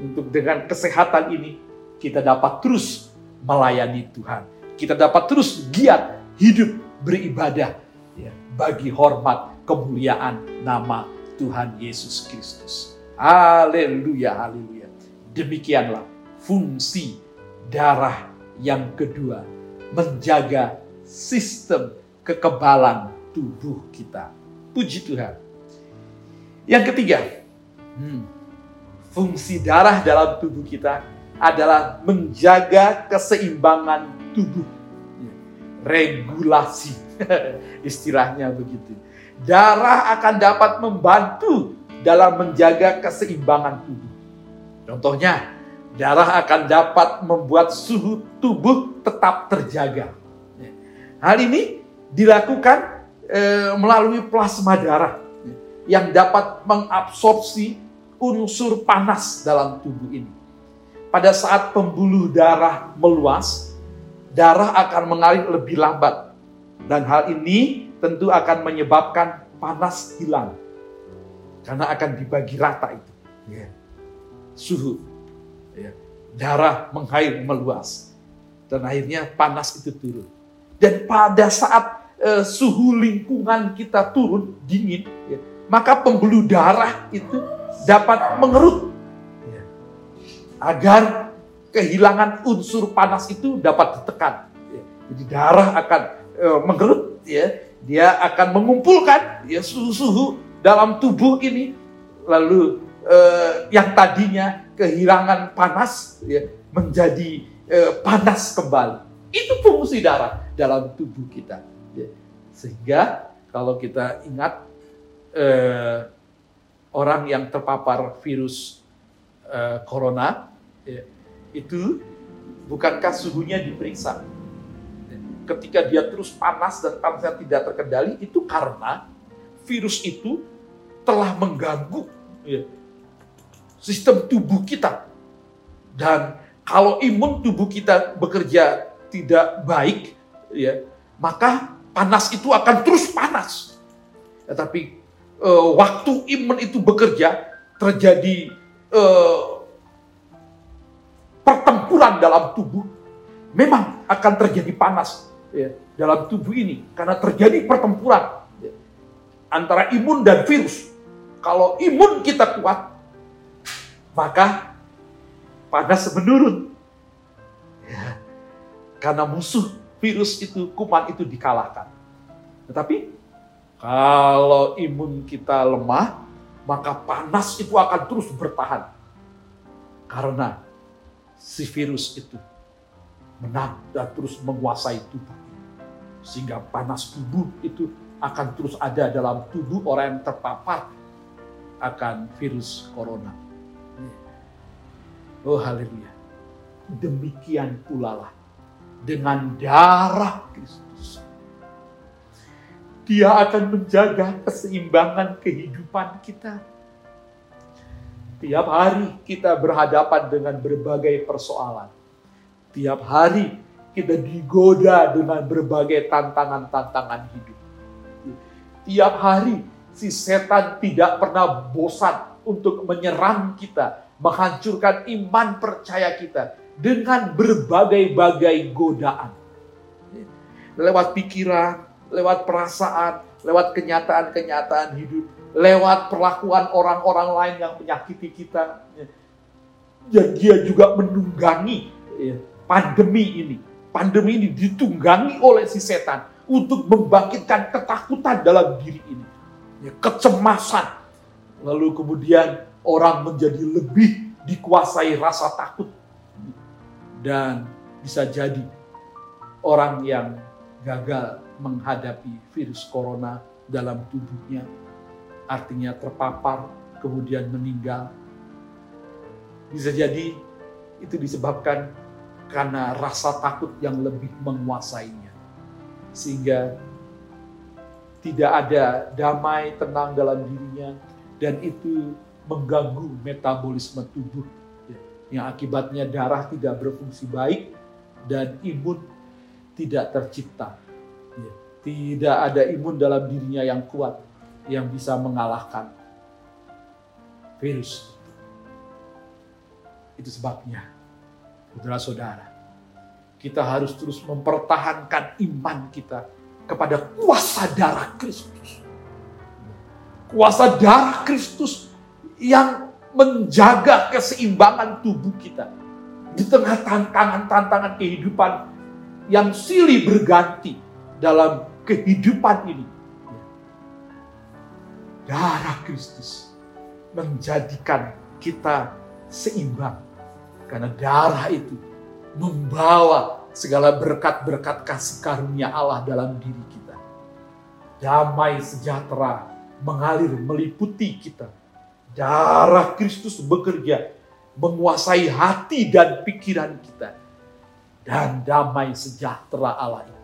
Untuk dengan kesehatan ini, kita dapat terus melayani Tuhan. Kita dapat terus giat hidup beribadah ya, bagi hormat kemuliaan nama Tuhan Yesus Kristus. Haleluya, haleluya. Demikianlah fungsi darah yang kedua, menjaga sistem kekebalan tubuh kita. Puji Tuhan. Yang ketiga, hmm, fungsi darah dalam tubuh kita adalah menjaga keseimbangan tubuh. Regulasi, (laughs) istilahnya begitu. Darah akan dapat membantu dalam menjaga keseimbangan tubuh. Contohnya, darah akan dapat membuat suhu tubuh tetap terjaga. Hal ini dilakukan e, melalui plasma darah yang dapat mengabsorpsi unsur panas dalam tubuh ini. Pada saat pembuluh darah meluas, darah akan mengalir lebih lambat. Dan hal ini tentu akan menyebabkan panas hilang karena akan dibagi rata itu. Ya. Suhu. Ya. Darah mengair meluas. Dan akhirnya panas itu turun. Dan pada saat uh, suhu lingkungan kita turun, dingin, ya, maka pembuluh darah itu dapat mengerut. Ya. Agar kehilangan unsur panas itu dapat ditekan. Ya. Jadi darah akan uh, mengerut, ya. dia akan mengumpulkan ya suhu-suhu dalam tubuh ini lalu eh, yang tadinya kehilangan panas ya, menjadi eh, panas kembali. Itu fungsi darah dalam tubuh kita. Ya. Sehingga kalau kita ingat eh, orang yang terpapar virus eh, corona ya, itu bukankah suhunya diperiksa? Ketika dia terus panas dan panasnya tidak terkendali itu karena virus itu telah mengganggu ya, sistem tubuh kita. Dan kalau imun tubuh kita bekerja tidak baik, ya, maka panas itu akan terus panas. Ya, eh, waktu imun itu bekerja, terjadi eh, pertempuran dalam tubuh, memang akan terjadi panas ya, dalam tubuh ini karena terjadi pertempuran ya, antara imun dan virus. Kalau imun kita kuat, maka panas menurun. Ya. Karena musuh virus itu, kuman itu dikalahkan. Tetapi kalau imun kita lemah, maka panas itu akan terus bertahan. Karena si virus itu menang dan terus menguasai tubuh. Sehingga panas tubuh itu akan terus ada dalam tubuh orang yang terpapar akan virus corona. Oh haleluya. Demikian pula lah dengan darah Kristus. Dia akan menjaga keseimbangan kehidupan kita. Tiap hari kita berhadapan dengan berbagai persoalan. Tiap hari kita digoda dengan berbagai tantangan-tantangan hidup. Tiap hari si setan tidak pernah bosan untuk menyerang kita, menghancurkan iman percaya kita dengan berbagai-bagai godaan. Lewat pikiran, lewat perasaan, lewat kenyataan-kenyataan hidup, lewat perlakuan orang-orang lain yang menyakiti kita. Dan dia juga menunggangi ya, pandemi ini. Pandemi ini ditunggangi oleh si setan untuk membangkitkan ketakutan dalam diri ini ya, kecemasan. Lalu kemudian orang menjadi lebih dikuasai rasa takut. Dan bisa jadi orang yang gagal menghadapi virus corona dalam tubuhnya, artinya terpapar, kemudian meninggal. Bisa jadi itu disebabkan karena rasa takut yang lebih menguasainya. Sehingga tidak ada damai, tenang dalam dirinya, dan itu mengganggu metabolisme tubuh. Ya, yang akibatnya darah tidak berfungsi baik, dan imun tidak tercipta. Tidak ada imun dalam dirinya yang kuat yang bisa mengalahkan virus. Itu sebabnya, saudara-saudara, kita harus terus mempertahankan iman kita kepada kuasa darah Kristus. Kuasa darah Kristus yang menjaga keseimbangan tubuh kita di tengah tantangan-tantangan kehidupan yang silih berganti dalam kehidupan ini. Darah Kristus menjadikan kita seimbang karena darah itu membawa segala berkat-berkat kasih karunia Allah dalam diri kita. Damai sejahtera mengalir meliputi kita. Darah Kristus bekerja menguasai hati dan pikiran kita. Dan damai sejahtera Allah itu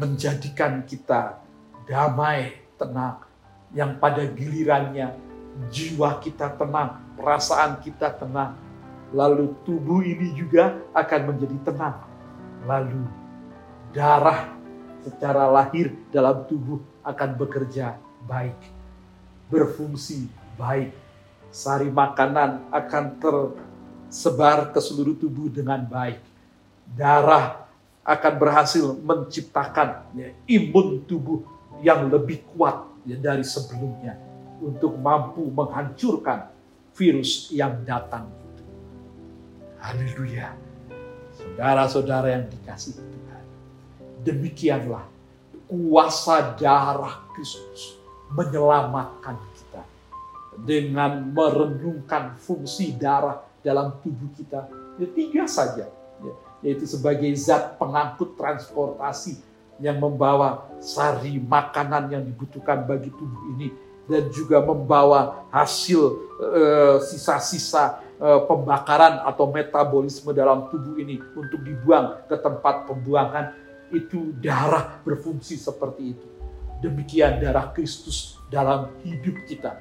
menjadikan kita damai, tenang, yang pada gilirannya jiwa kita tenang, perasaan kita tenang, lalu tubuh ini juga akan menjadi tenang. Lalu darah secara lahir dalam tubuh akan bekerja baik, berfungsi baik. Sari makanan akan tersebar ke seluruh tubuh dengan baik. Darah akan berhasil menciptakan ya, imun tubuh yang lebih kuat ya, dari sebelumnya untuk mampu menghancurkan virus yang datang itu. Haleluya. Saudara-saudara yang dikasih Tuhan. Demikianlah kuasa darah Kristus menyelamatkan kita dengan merenungkan fungsi darah dalam tubuh kita. Ya, tiga saja, yaitu sebagai zat pengangkut transportasi yang membawa sari makanan yang dibutuhkan bagi tubuh ini dan juga membawa hasil eh, sisa-sisa uh, pembakaran atau metabolisme dalam tubuh ini untuk dibuang ke tempat pembuangan itu darah berfungsi seperti itu. Demikian darah Kristus dalam hidup kita.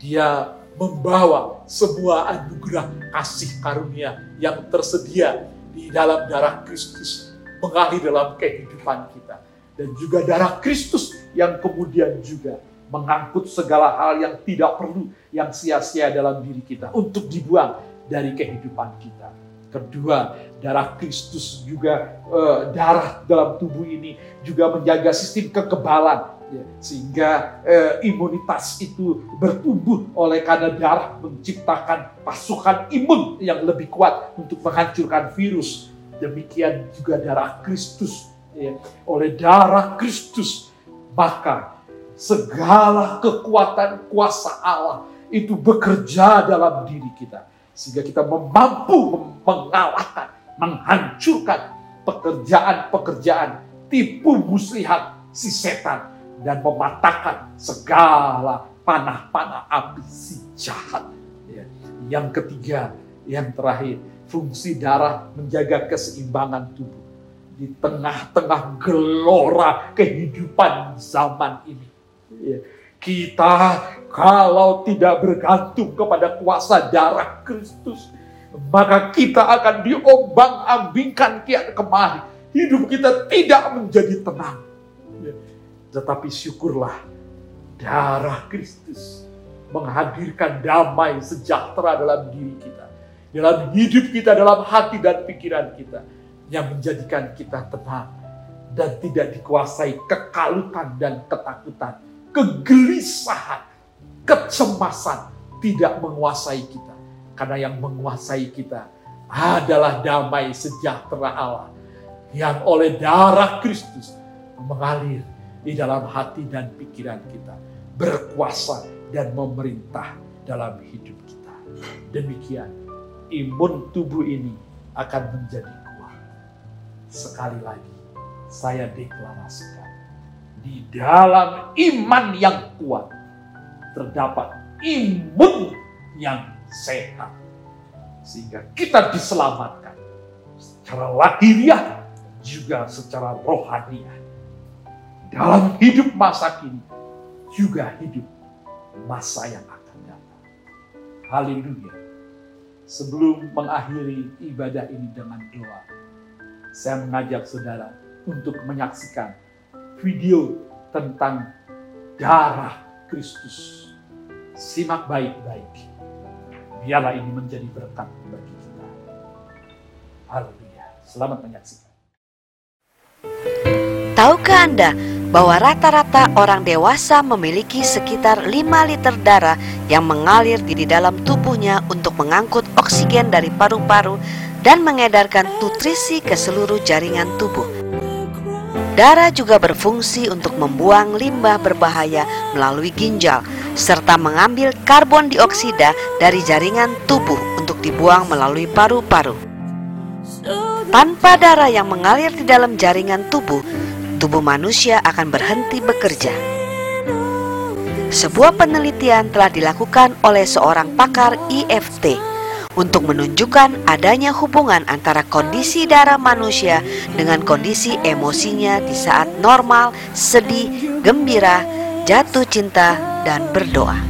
Dia membawa sebuah anugerah kasih karunia yang tersedia di dalam darah Kristus mengalir dalam kehidupan kita. Dan juga darah Kristus yang kemudian juga mengangkut segala hal yang tidak perlu, yang sia-sia dalam diri kita untuk dibuang dari kehidupan kita. Kedua, darah Kristus juga eh, darah dalam tubuh ini juga menjaga sistem kekebalan ya, sehingga eh, imunitas itu bertumbuh oleh karena darah menciptakan pasukan imun yang lebih kuat untuk menghancurkan virus. Demikian juga darah Kristus ya, oleh darah Kristus maka segala kekuatan kuasa Allah itu bekerja dalam diri kita sehingga kita mampu mengalahkan, menghancurkan pekerjaan-pekerjaan tipu muslihat si setan dan mematahkan segala panah-panah api si jahat. Ya. Yang ketiga, yang terakhir, fungsi darah menjaga keseimbangan tubuh di tengah-tengah gelora kehidupan zaman ini. Ya kita kalau tidak bergantung kepada kuasa darah Kristus, maka kita akan diombang-ambingkan kiat kemari. Hidup kita tidak menjadi tenang. Tetapi syukurlah darah Kristus menghadirkan damai sejahtera dalam diri kita. Dalam hidup kita, dalam hati dan pikiran kita. Yang menjadikan kita tenang dan tidak dikuasai kekalutan dan ketakutan kegelisahan, kecemasan tidak menguasai kita. Karena yang menguasai kita adalah damai sejahtera Allah yang oleh darah Kristus mengalir di dalam hati dan pikiran kita, berkuasa dan memerintah dalam hidup kita. Demikian imun tubuh ini akan menjadi kuat. Sekali lagi, saya deklarasikan di dalam iman yang kuat terdapat imun yang sehat. Sehingga kita diselamatkan secara lahiriah juga secara rohaniah. Dalam hidup masa kini juga hidup masa yang akan datang. Haleluya. Sebelum mengakhiri ibadah ini dengan doa, saya mengajak saudara untuk menyaksikan video tentang darah Kristus. Simak baik-baik. Biarlah ini menjadi berkat bagi kita. Haleluya. Selamat menyaksikan. Tahukah Anda bahwa rata-rata orang dewasa memiliki sekitar 5 liter darah yang mengalir di dalam tubuhnya untuk mengangkut oksigen dari paru-paru dan mengedarkan nutrisi ke seluruh jaringan tubuh. Darah juga berfungsi untuk membuang limbah berbahaya melalui ginjal serta mengambil karbon dioksida dari jaringan tubuh untuk dibuang melalui paru-paru. Tanpa darah yang mengalir di dalam jaringan tubuh, tubuh manusia akan berhenti bekerja. Sebuah penelitian telah dilakukan oleh seorang pakar IFT untuk menunjukkan adanya hubungan antara kondisi darah manusia dengan kondisi emosinya di saat normal, sedih, gembira, jatuh cinta, dan berdoa.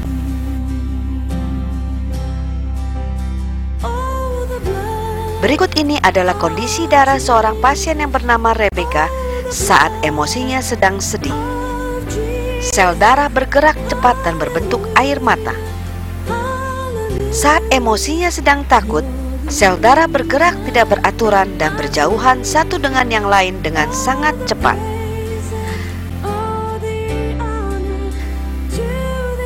Berikut ini adalah kondisi darah seorang pasien yang bernama Rebecca saat emosinya sedang sedih. Sel darah bergerak cepat dan berbentuk air mata. Saat emosinya sedang takut, sel darah bergerak tidak beraturan dan berjauhan satu dengan yang lain dengan sangat cepat.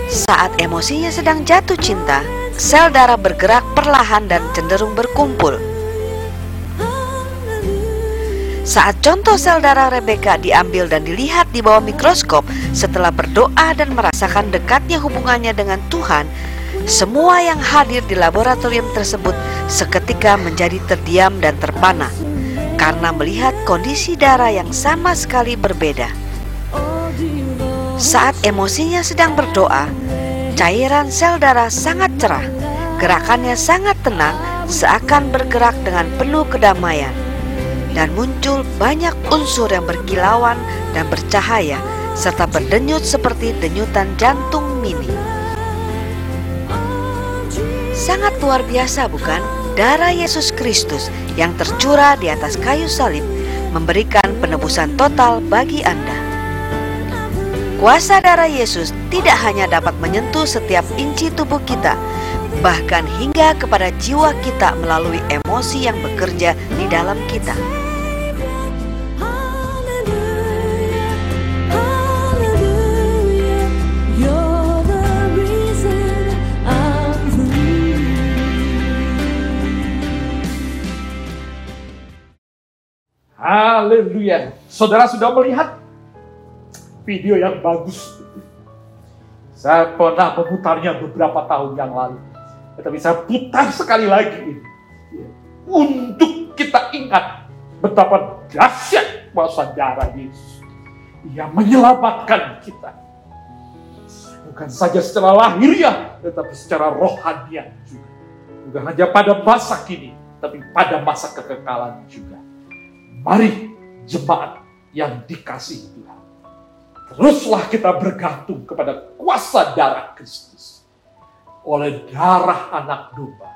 Saat emosinya sedang jatuh cinta, sel darah bergerak perlahan dan cenderung berkumpul. Saat contoh sel darah Rebecca diambil dan dilihat di bawah mikroskop setelah berdoa dan merasakan dekatnya hubungannya dengan Tuhan, semua yang hadir di laboratorium tersebut seketika menjadi terdiam dan terpana karena melihat kondisi darah yang sama sekali berbeda. Saat emosinya sedang berdoa, cairan sel darah sangat cerah, gerakannya sangat tenang, seakan bergerak dengan penuh kedamaian dan muncul banyak unsur yang berkilauan dan bercahaya serta berdenyut seperti denyutan jantung mini. Sangat luar biasa bukan? Darah Yesus Kristus yang tercurah di atas kayu salib memberikan penebusan total bagi Anda. Kuasa darah Yesus tidak hanya dapat menyentuh setiap inci tubuh kita, bahkan hingga kepada jiwa kita melalui emosi yang bekerja di dalam kita. Haleluya. Saudara sudah melihat video yang bagus. Saya pernah memutarnya beberapa tahun yang lalu. Tetapi saya putar sekali lagi. Untuk kita ingat betapa dahsyat kuasa darah Yesus. Yang menyelamatkan kita. Bukan saja secara lahiriah, tetapi secara rohaniah juga. Bukan hanya pada masa kini, tapi pada masa kekekalan juga. Mari jemaat yang dikasih Tuhan. Teruslah kita bergantung kepada kuasa darah Kristus. Oleh darah anak domba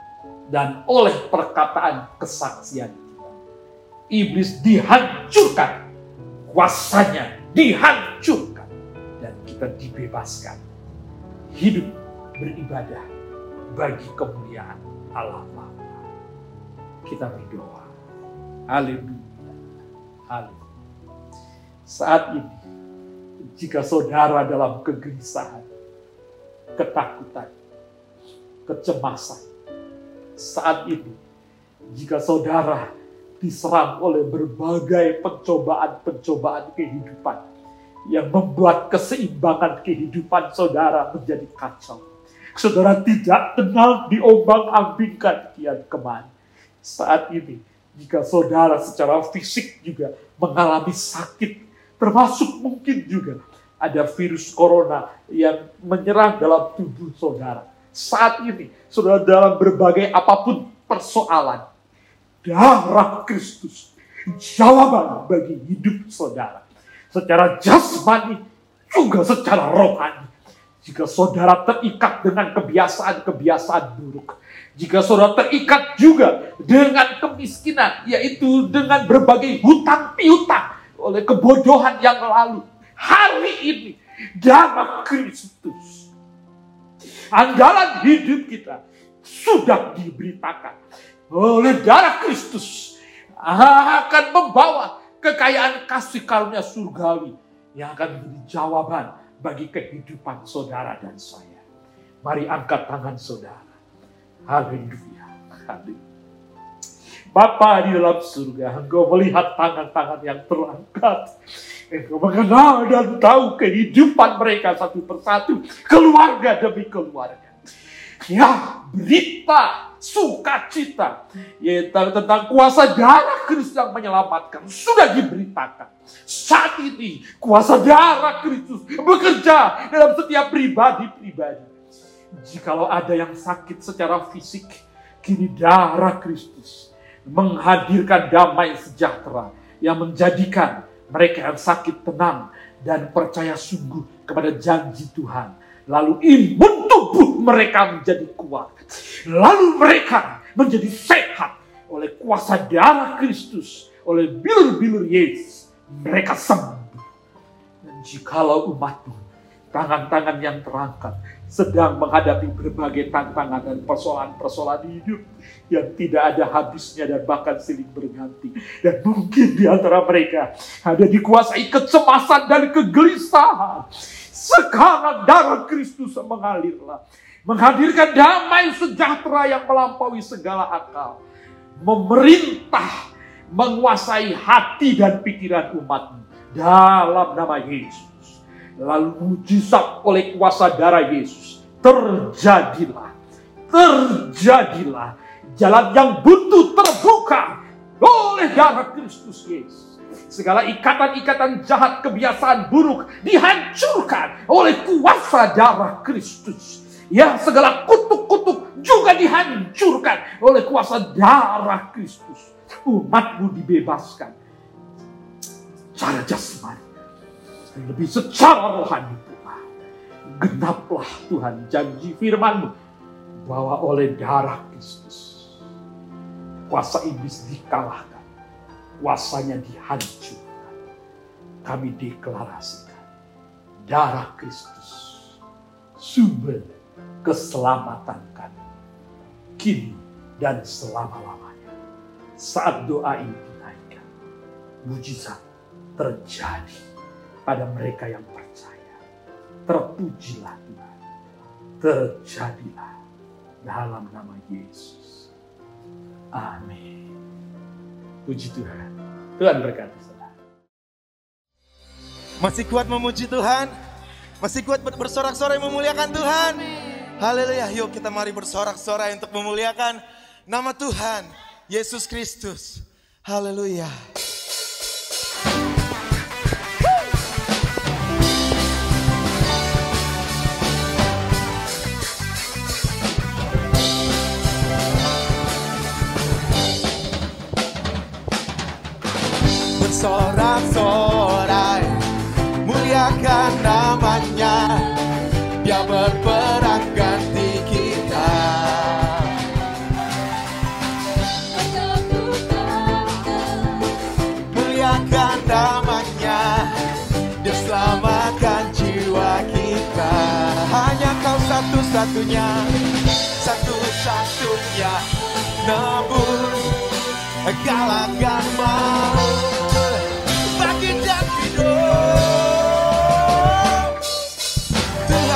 dan oleh perkataan kesaksian kita. Iblis dihancurkan, kuasanya dihancurkan dan kita dibebaskan. Hidup beribadah bagi kemuliaan Allah Bapa. Kita berdoa. Haleluya. Saat ini, jika saudara dalam kegelisahan, ketakutan, kecemasan, saat ini, jika saudara diserang oleh berbagai pencobaan-pencobaan kehidupan yang membuat keseimbangan kehidupan saudara menjadi kacau. Saudara tidak tenang diombang-ambingkan kian ke mana. Saat ini, jika saudara secara fisik juga mengalami sakit, termasuk mungkin juga ada virus corona yang menyerang dalam tubuh saudara. Saat ini, saudara dalam berbagai apa pun persoalan, darah Kristus jawaban bagi hidup saudara. Secara jasmani, juga secara rohani. Jika saudara terikat dengan kebiasaan-kebiasaan buruk, Jika saudara terikat juga dengan kemiskinan, yaitu dengan berbagai hutang piutang oleh kebodohan yang lalu, hari ini darah Kristus, andalan hidup kita sudah diberitakan oleh darah Kristus akan membawa kekayaan kasih karunia surgawi yang akan menjadi jawaban bagi kehidupan saudara dan saya. Mari angkat tangan saudara. Haleluya. Bapa di dalam surga, engkau melihat tangan-tangan yang terangkat. Engkau mengenal dan tahu kehidupan mereka satu persatu, keluarga demi keluarga. Ya, berita sukacita yaitu tentang kuasa darah Kristus yang menyelamatkan sudah diberitakan. Saat ini kuasa darah Kristus bekerja dalam setiap pribadi-pribadi. Jikalau ada yang sakit secara fisik, kini darah Kristus menghadirkan damai sejahtera yang menjadikan mereka yang sakit tenang dan percaya sungguh kepada janji Tuhan. Lalu imun tubuh mereka menjadi kuat. Lalu mereka menjadi sehat oleh kuasa darah Kristus, oleh bilur-bilur Yesus. Mereka sembuh. Dan jikalau umatmu, tangan-tangan yang terangkat, sedang menghadapi berbagai tantangan dan persoalan-persoalan hidup yang tidak ada habisnya dan bahkan silih berganti. Dan mungkin di antara mereka ada dikuasai kecemasan dan kegelisahan. Sekarang darah Kristus mengalirlah. Menghadirkan damai sejahtera yang melampaui segala akal. Memerintah, menguasai hati dan pikiran umatmu. Dalam nama Yesus lalu mujizat oleh kuasa darah Yesus. Terjadilah terjadilah jalan yang buntu terbuka oleh darah Kristus Yesus. Segala ikatan-ikatan jahat kebiasaan buruk dihancurkan oleh kuasa darah Kristus. Ya segala kutuk-kutuk juga dihancurkan oleh kuasa darah Kristus. Umatmu dibebaskan. Cara jasmani lebih secara rohani Tuhan. Genaplah Tuhan janji firmanmu bahwa oleh darah Kristus kuasa iblis dikalahkan, kuasanya dihancurkan. Kami deklarasikan darah Kristus sumber keselamatan kami kini dan selama-lamanya. Saat doa ini dinaikkan, mujizat terjadi pada mereka yang percaya. Terpujilah Tuhan. Terjadilah dalam nama Yesus. Amin. Puji Tuhan. Tuhan berkati saudara. Masih kuat memuji Tuhan? Masih kuat bersorak-sorai memuliakan Tuhan? Haleluya. Yuk kita mari bersorak-sorai untuk memuliakan nama Tuhan. Yesus Kristus. Haleluya. Bersorak-sorai Muliakan namanya Dia berperang ganti kita. Muliakan namanya Dia selamatkan jiwa kita. Hanya kau satu-satunya Satu-satunya. Nebus galakkan mau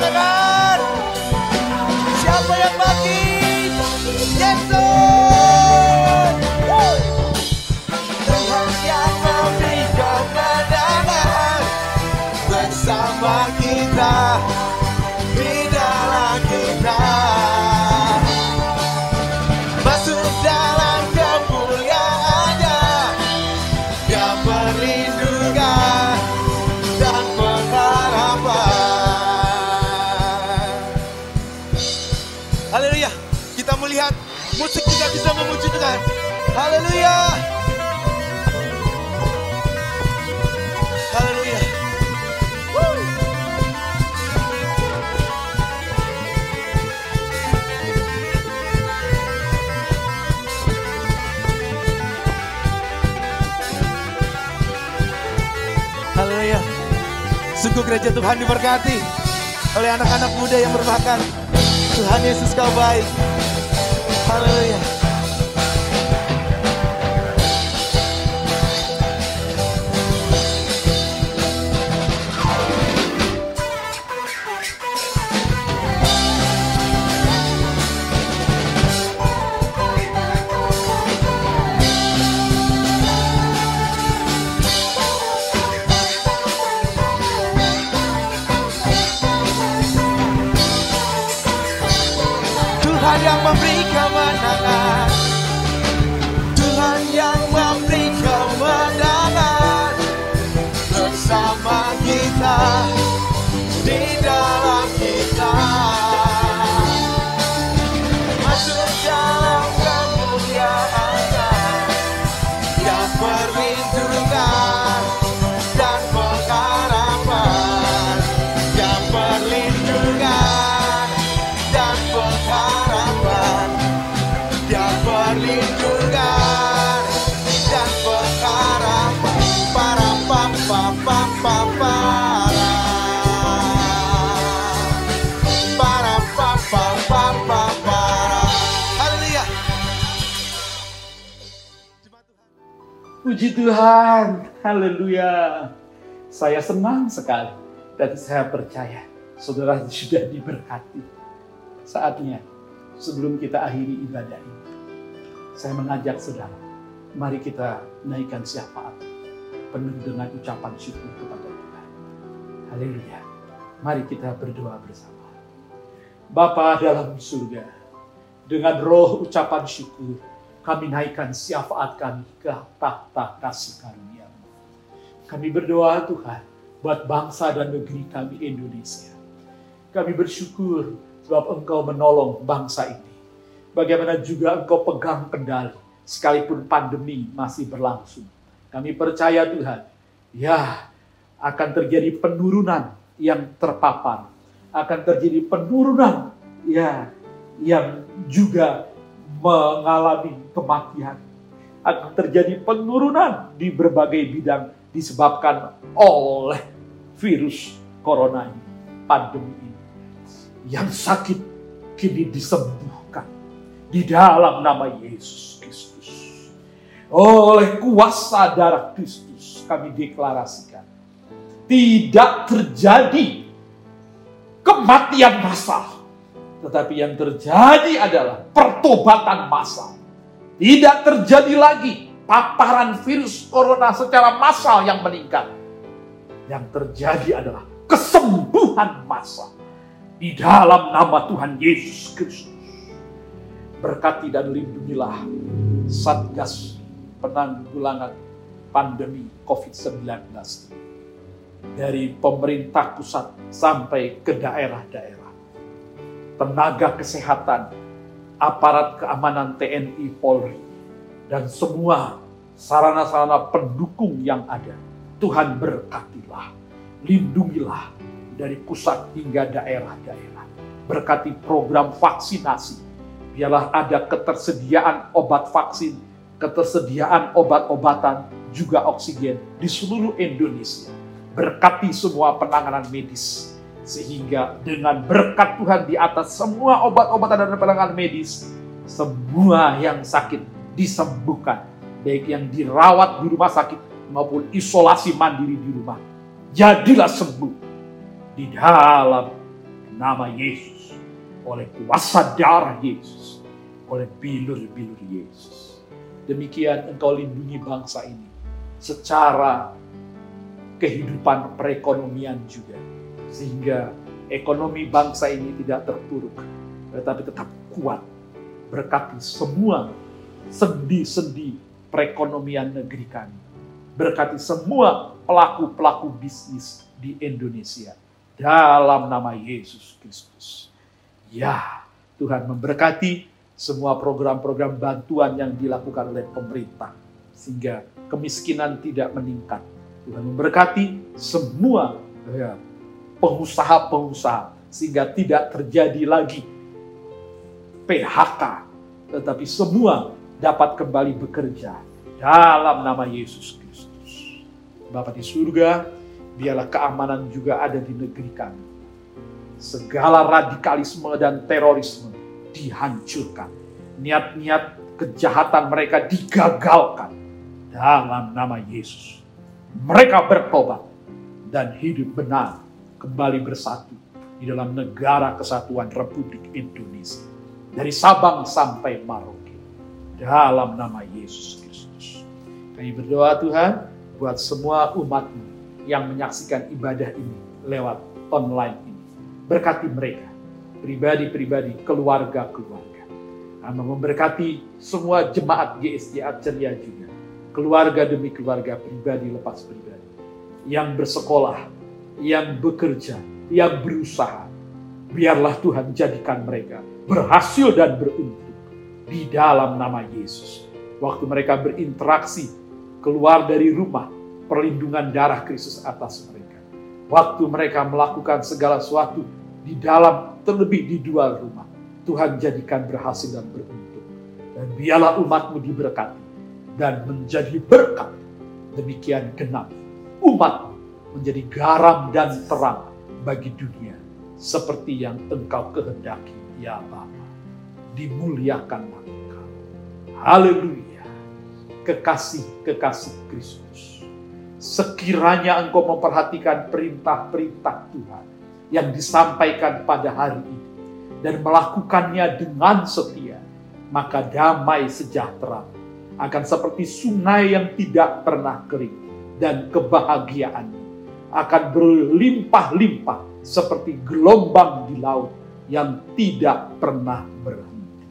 Kedengaran? Siapa yang bangkit? Bisa memuji Tuhan Haleluya Haleluya! Haleluya. Sungguh gereja Tuhan diberkati oleh anak-anak muda yang berbakat. Tuhan Yesus kau baik. Haleluya. Tuhan, haleluya. Saya senang sekali dan saya percaya saudara sudah diberkati. Saatnya sebelum kita akhiri ibadah ini, saya mengajak saudara, mari kita naikkan syafaat penuh dengan ucapan syukur kepada Tuhan. Haleluya. Mari kita berdoa bersama. Bapa dalam surga, dengan roh ucapan syukur, kami naikkan syafaat kami ke tahta kasih karunia. Kami berdoa Tuhan buat bangsa dan negeri kami Indonesia. Kami bersyukur sebab Engkau menolong bangsa ini. Bagaimana juga Engkau pegang kendali sekalipun pandemi masih berlangsung. Kami percaya Tuhan, ya akan terjadi penurunan yang terpapar, akan terjadi penurunan ya yang juga mengalami kematian. Akan terjadi penurunan di berbagai bidang disebabkan oleh virus corona ini, pandemi ini. Yang sakit kini disembuhkan di dalam nama Yesus Kristus. Oleh kuasa darah Kristus kami deklarasikan tidak terjadi kematian massal tetapi yang terjadi adalah pertobatan massal. Tidak terjadi lagi paparan virus corona secara massal yang meningkat. Yang terjadi adalah kesembuhan massal. Di dalam nama Tuhan Yesus Kristus. Berkati dan lindungilah Satgas penanggulangan pandemi COVID-19 dari pemerintah pusat sampai ke daerah-daerah tenaga kesehatan, aparat keamanan TNI Polri, dan semua sarana-sarana pendukung yang ada. Tuhan berkatilah, lindungilah dari pusat hingga daerah-daerah. Berkati program vaksinasi, biarlah ada ketersediaan obat vaksin, ketersediaan obat-obatan, juga oksigen di seluruh Indonesia. Berkati semua penanganan medis, sehingga dengan berkat Tuhan di atas semua obat-obatan dan penanganan medis, semua yang sakit disembuhkan. Baik yang dirawat di rumah sakit maupun isolasi mandiri di rumah. jadilah sembuh di dalam nama Yesus, oleh kuasa darah Yesus, oleh bilur-bilur Yesus. Demikian engkau lindungi bangsa ini secara kehidupan perekonomian juga. Sehingga ekonomi bangsa ini tidak terpuruk, tetapi tetap kuat. Berkati semua sendi-sendi perekonomian negeri kami. Berkati semua pelaku-pelaku bisnis di Indonesia. Dalam nama Yesus Kristus. Ya, Tuhan memberkati semua program-program bantuan yang dilakukan oleh pemerintah. Sehingga kemiskinan tidak meningkat. Tuhan memberkati semua ya, pengusaha-pengusaha. Sehingga tidak terjadi lagi PHK. Tetapi semua dapat kembali bekerja dalam nama Yesus Kristus. Bapak di surga, biarlah keamanan juga ada di negeri kami. Segala radikalisme dan terorisme dihancurkan. Niat-niat kejahatan mereka digagalkan dalam nama Yesus. Mereka bertobat dan hidup benar kembali bersatu di dalam negara kesatuan Republik Indonesia. Dari Sabang sampai Maroke. Dalam nama Yesus Kristus. Kami berdoa Tuhan buat semua umatmu yang menyaksikan ibadah ini lewat online ini. Berkati mereka, pribadi-pribadi, keluarga-keluarga. Kami memberkati semua jemaat GSJ Ceria juga. Keluarga demi keluarga, pribadi lepas pribadi. Yang bersekolah, yang bekerja, yang berusaha. Biarlah Tuhan jadikan mereka berhasil dan beruntung di dalam nama Yesus. Waktu mereka berinteraksi keluar dari rumah, perlindungan darah Kristus atas mereka. Waktu mereka melakukan segala sesuatu di dalam terlebih di dua rumah, Tuhan jadikan berhasil dan beruntung. Dan biarlah umatmu diberkati dan menjadi berkat. Demikian genap umat menjadi garam dan terang bagi dunia seperti yang engkau kehendaki ya Bapa. Dimuliakanlah engkau. Haleluya. Kekasih-kekasih Kristus. Sekiranya engkau memperhatikan perintah-perintah Tuhan yang disampaikan pada hari ini dan melakukannya dengan setia, maka damai sejahtera akan seperti sungai yang tidak pernah kering dan kebahagiaan akan berlimpah-limpah seperti gelombang di laut yang tidak pernah berhenti.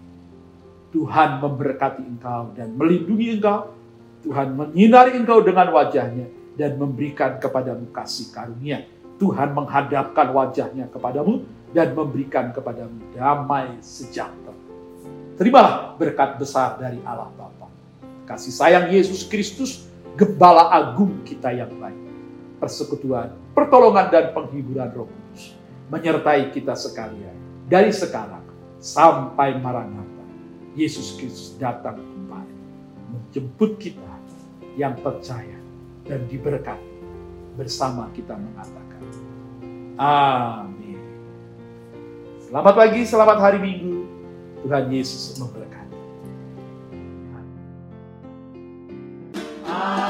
Tuhan memberkati engkau dan melindungi engkau. Tuhan menyinari engkau dengan wajahnya dan memberikan kepadamu kasih karunia. Tuhan menghadapkan wajahnya kepadamu dan memberikan kepadamu damai sejahtera. Terimalah berkat besar dari Allah Bapa. Kasih sayang Yesus Kristus, Gembala Agung kita yang baik persekutuan, pertolongan dan penghiburan Roh Kudus menyertai kita sekalian dari sekarang sampai Maranatha. Yesus Kristus datang kembali menjemput kita yang percaya dan diberkati bersama kita mengatakan amin. Selamat pagi, selamat hari Minggu. Tuhan Yesus memberkati. Amin.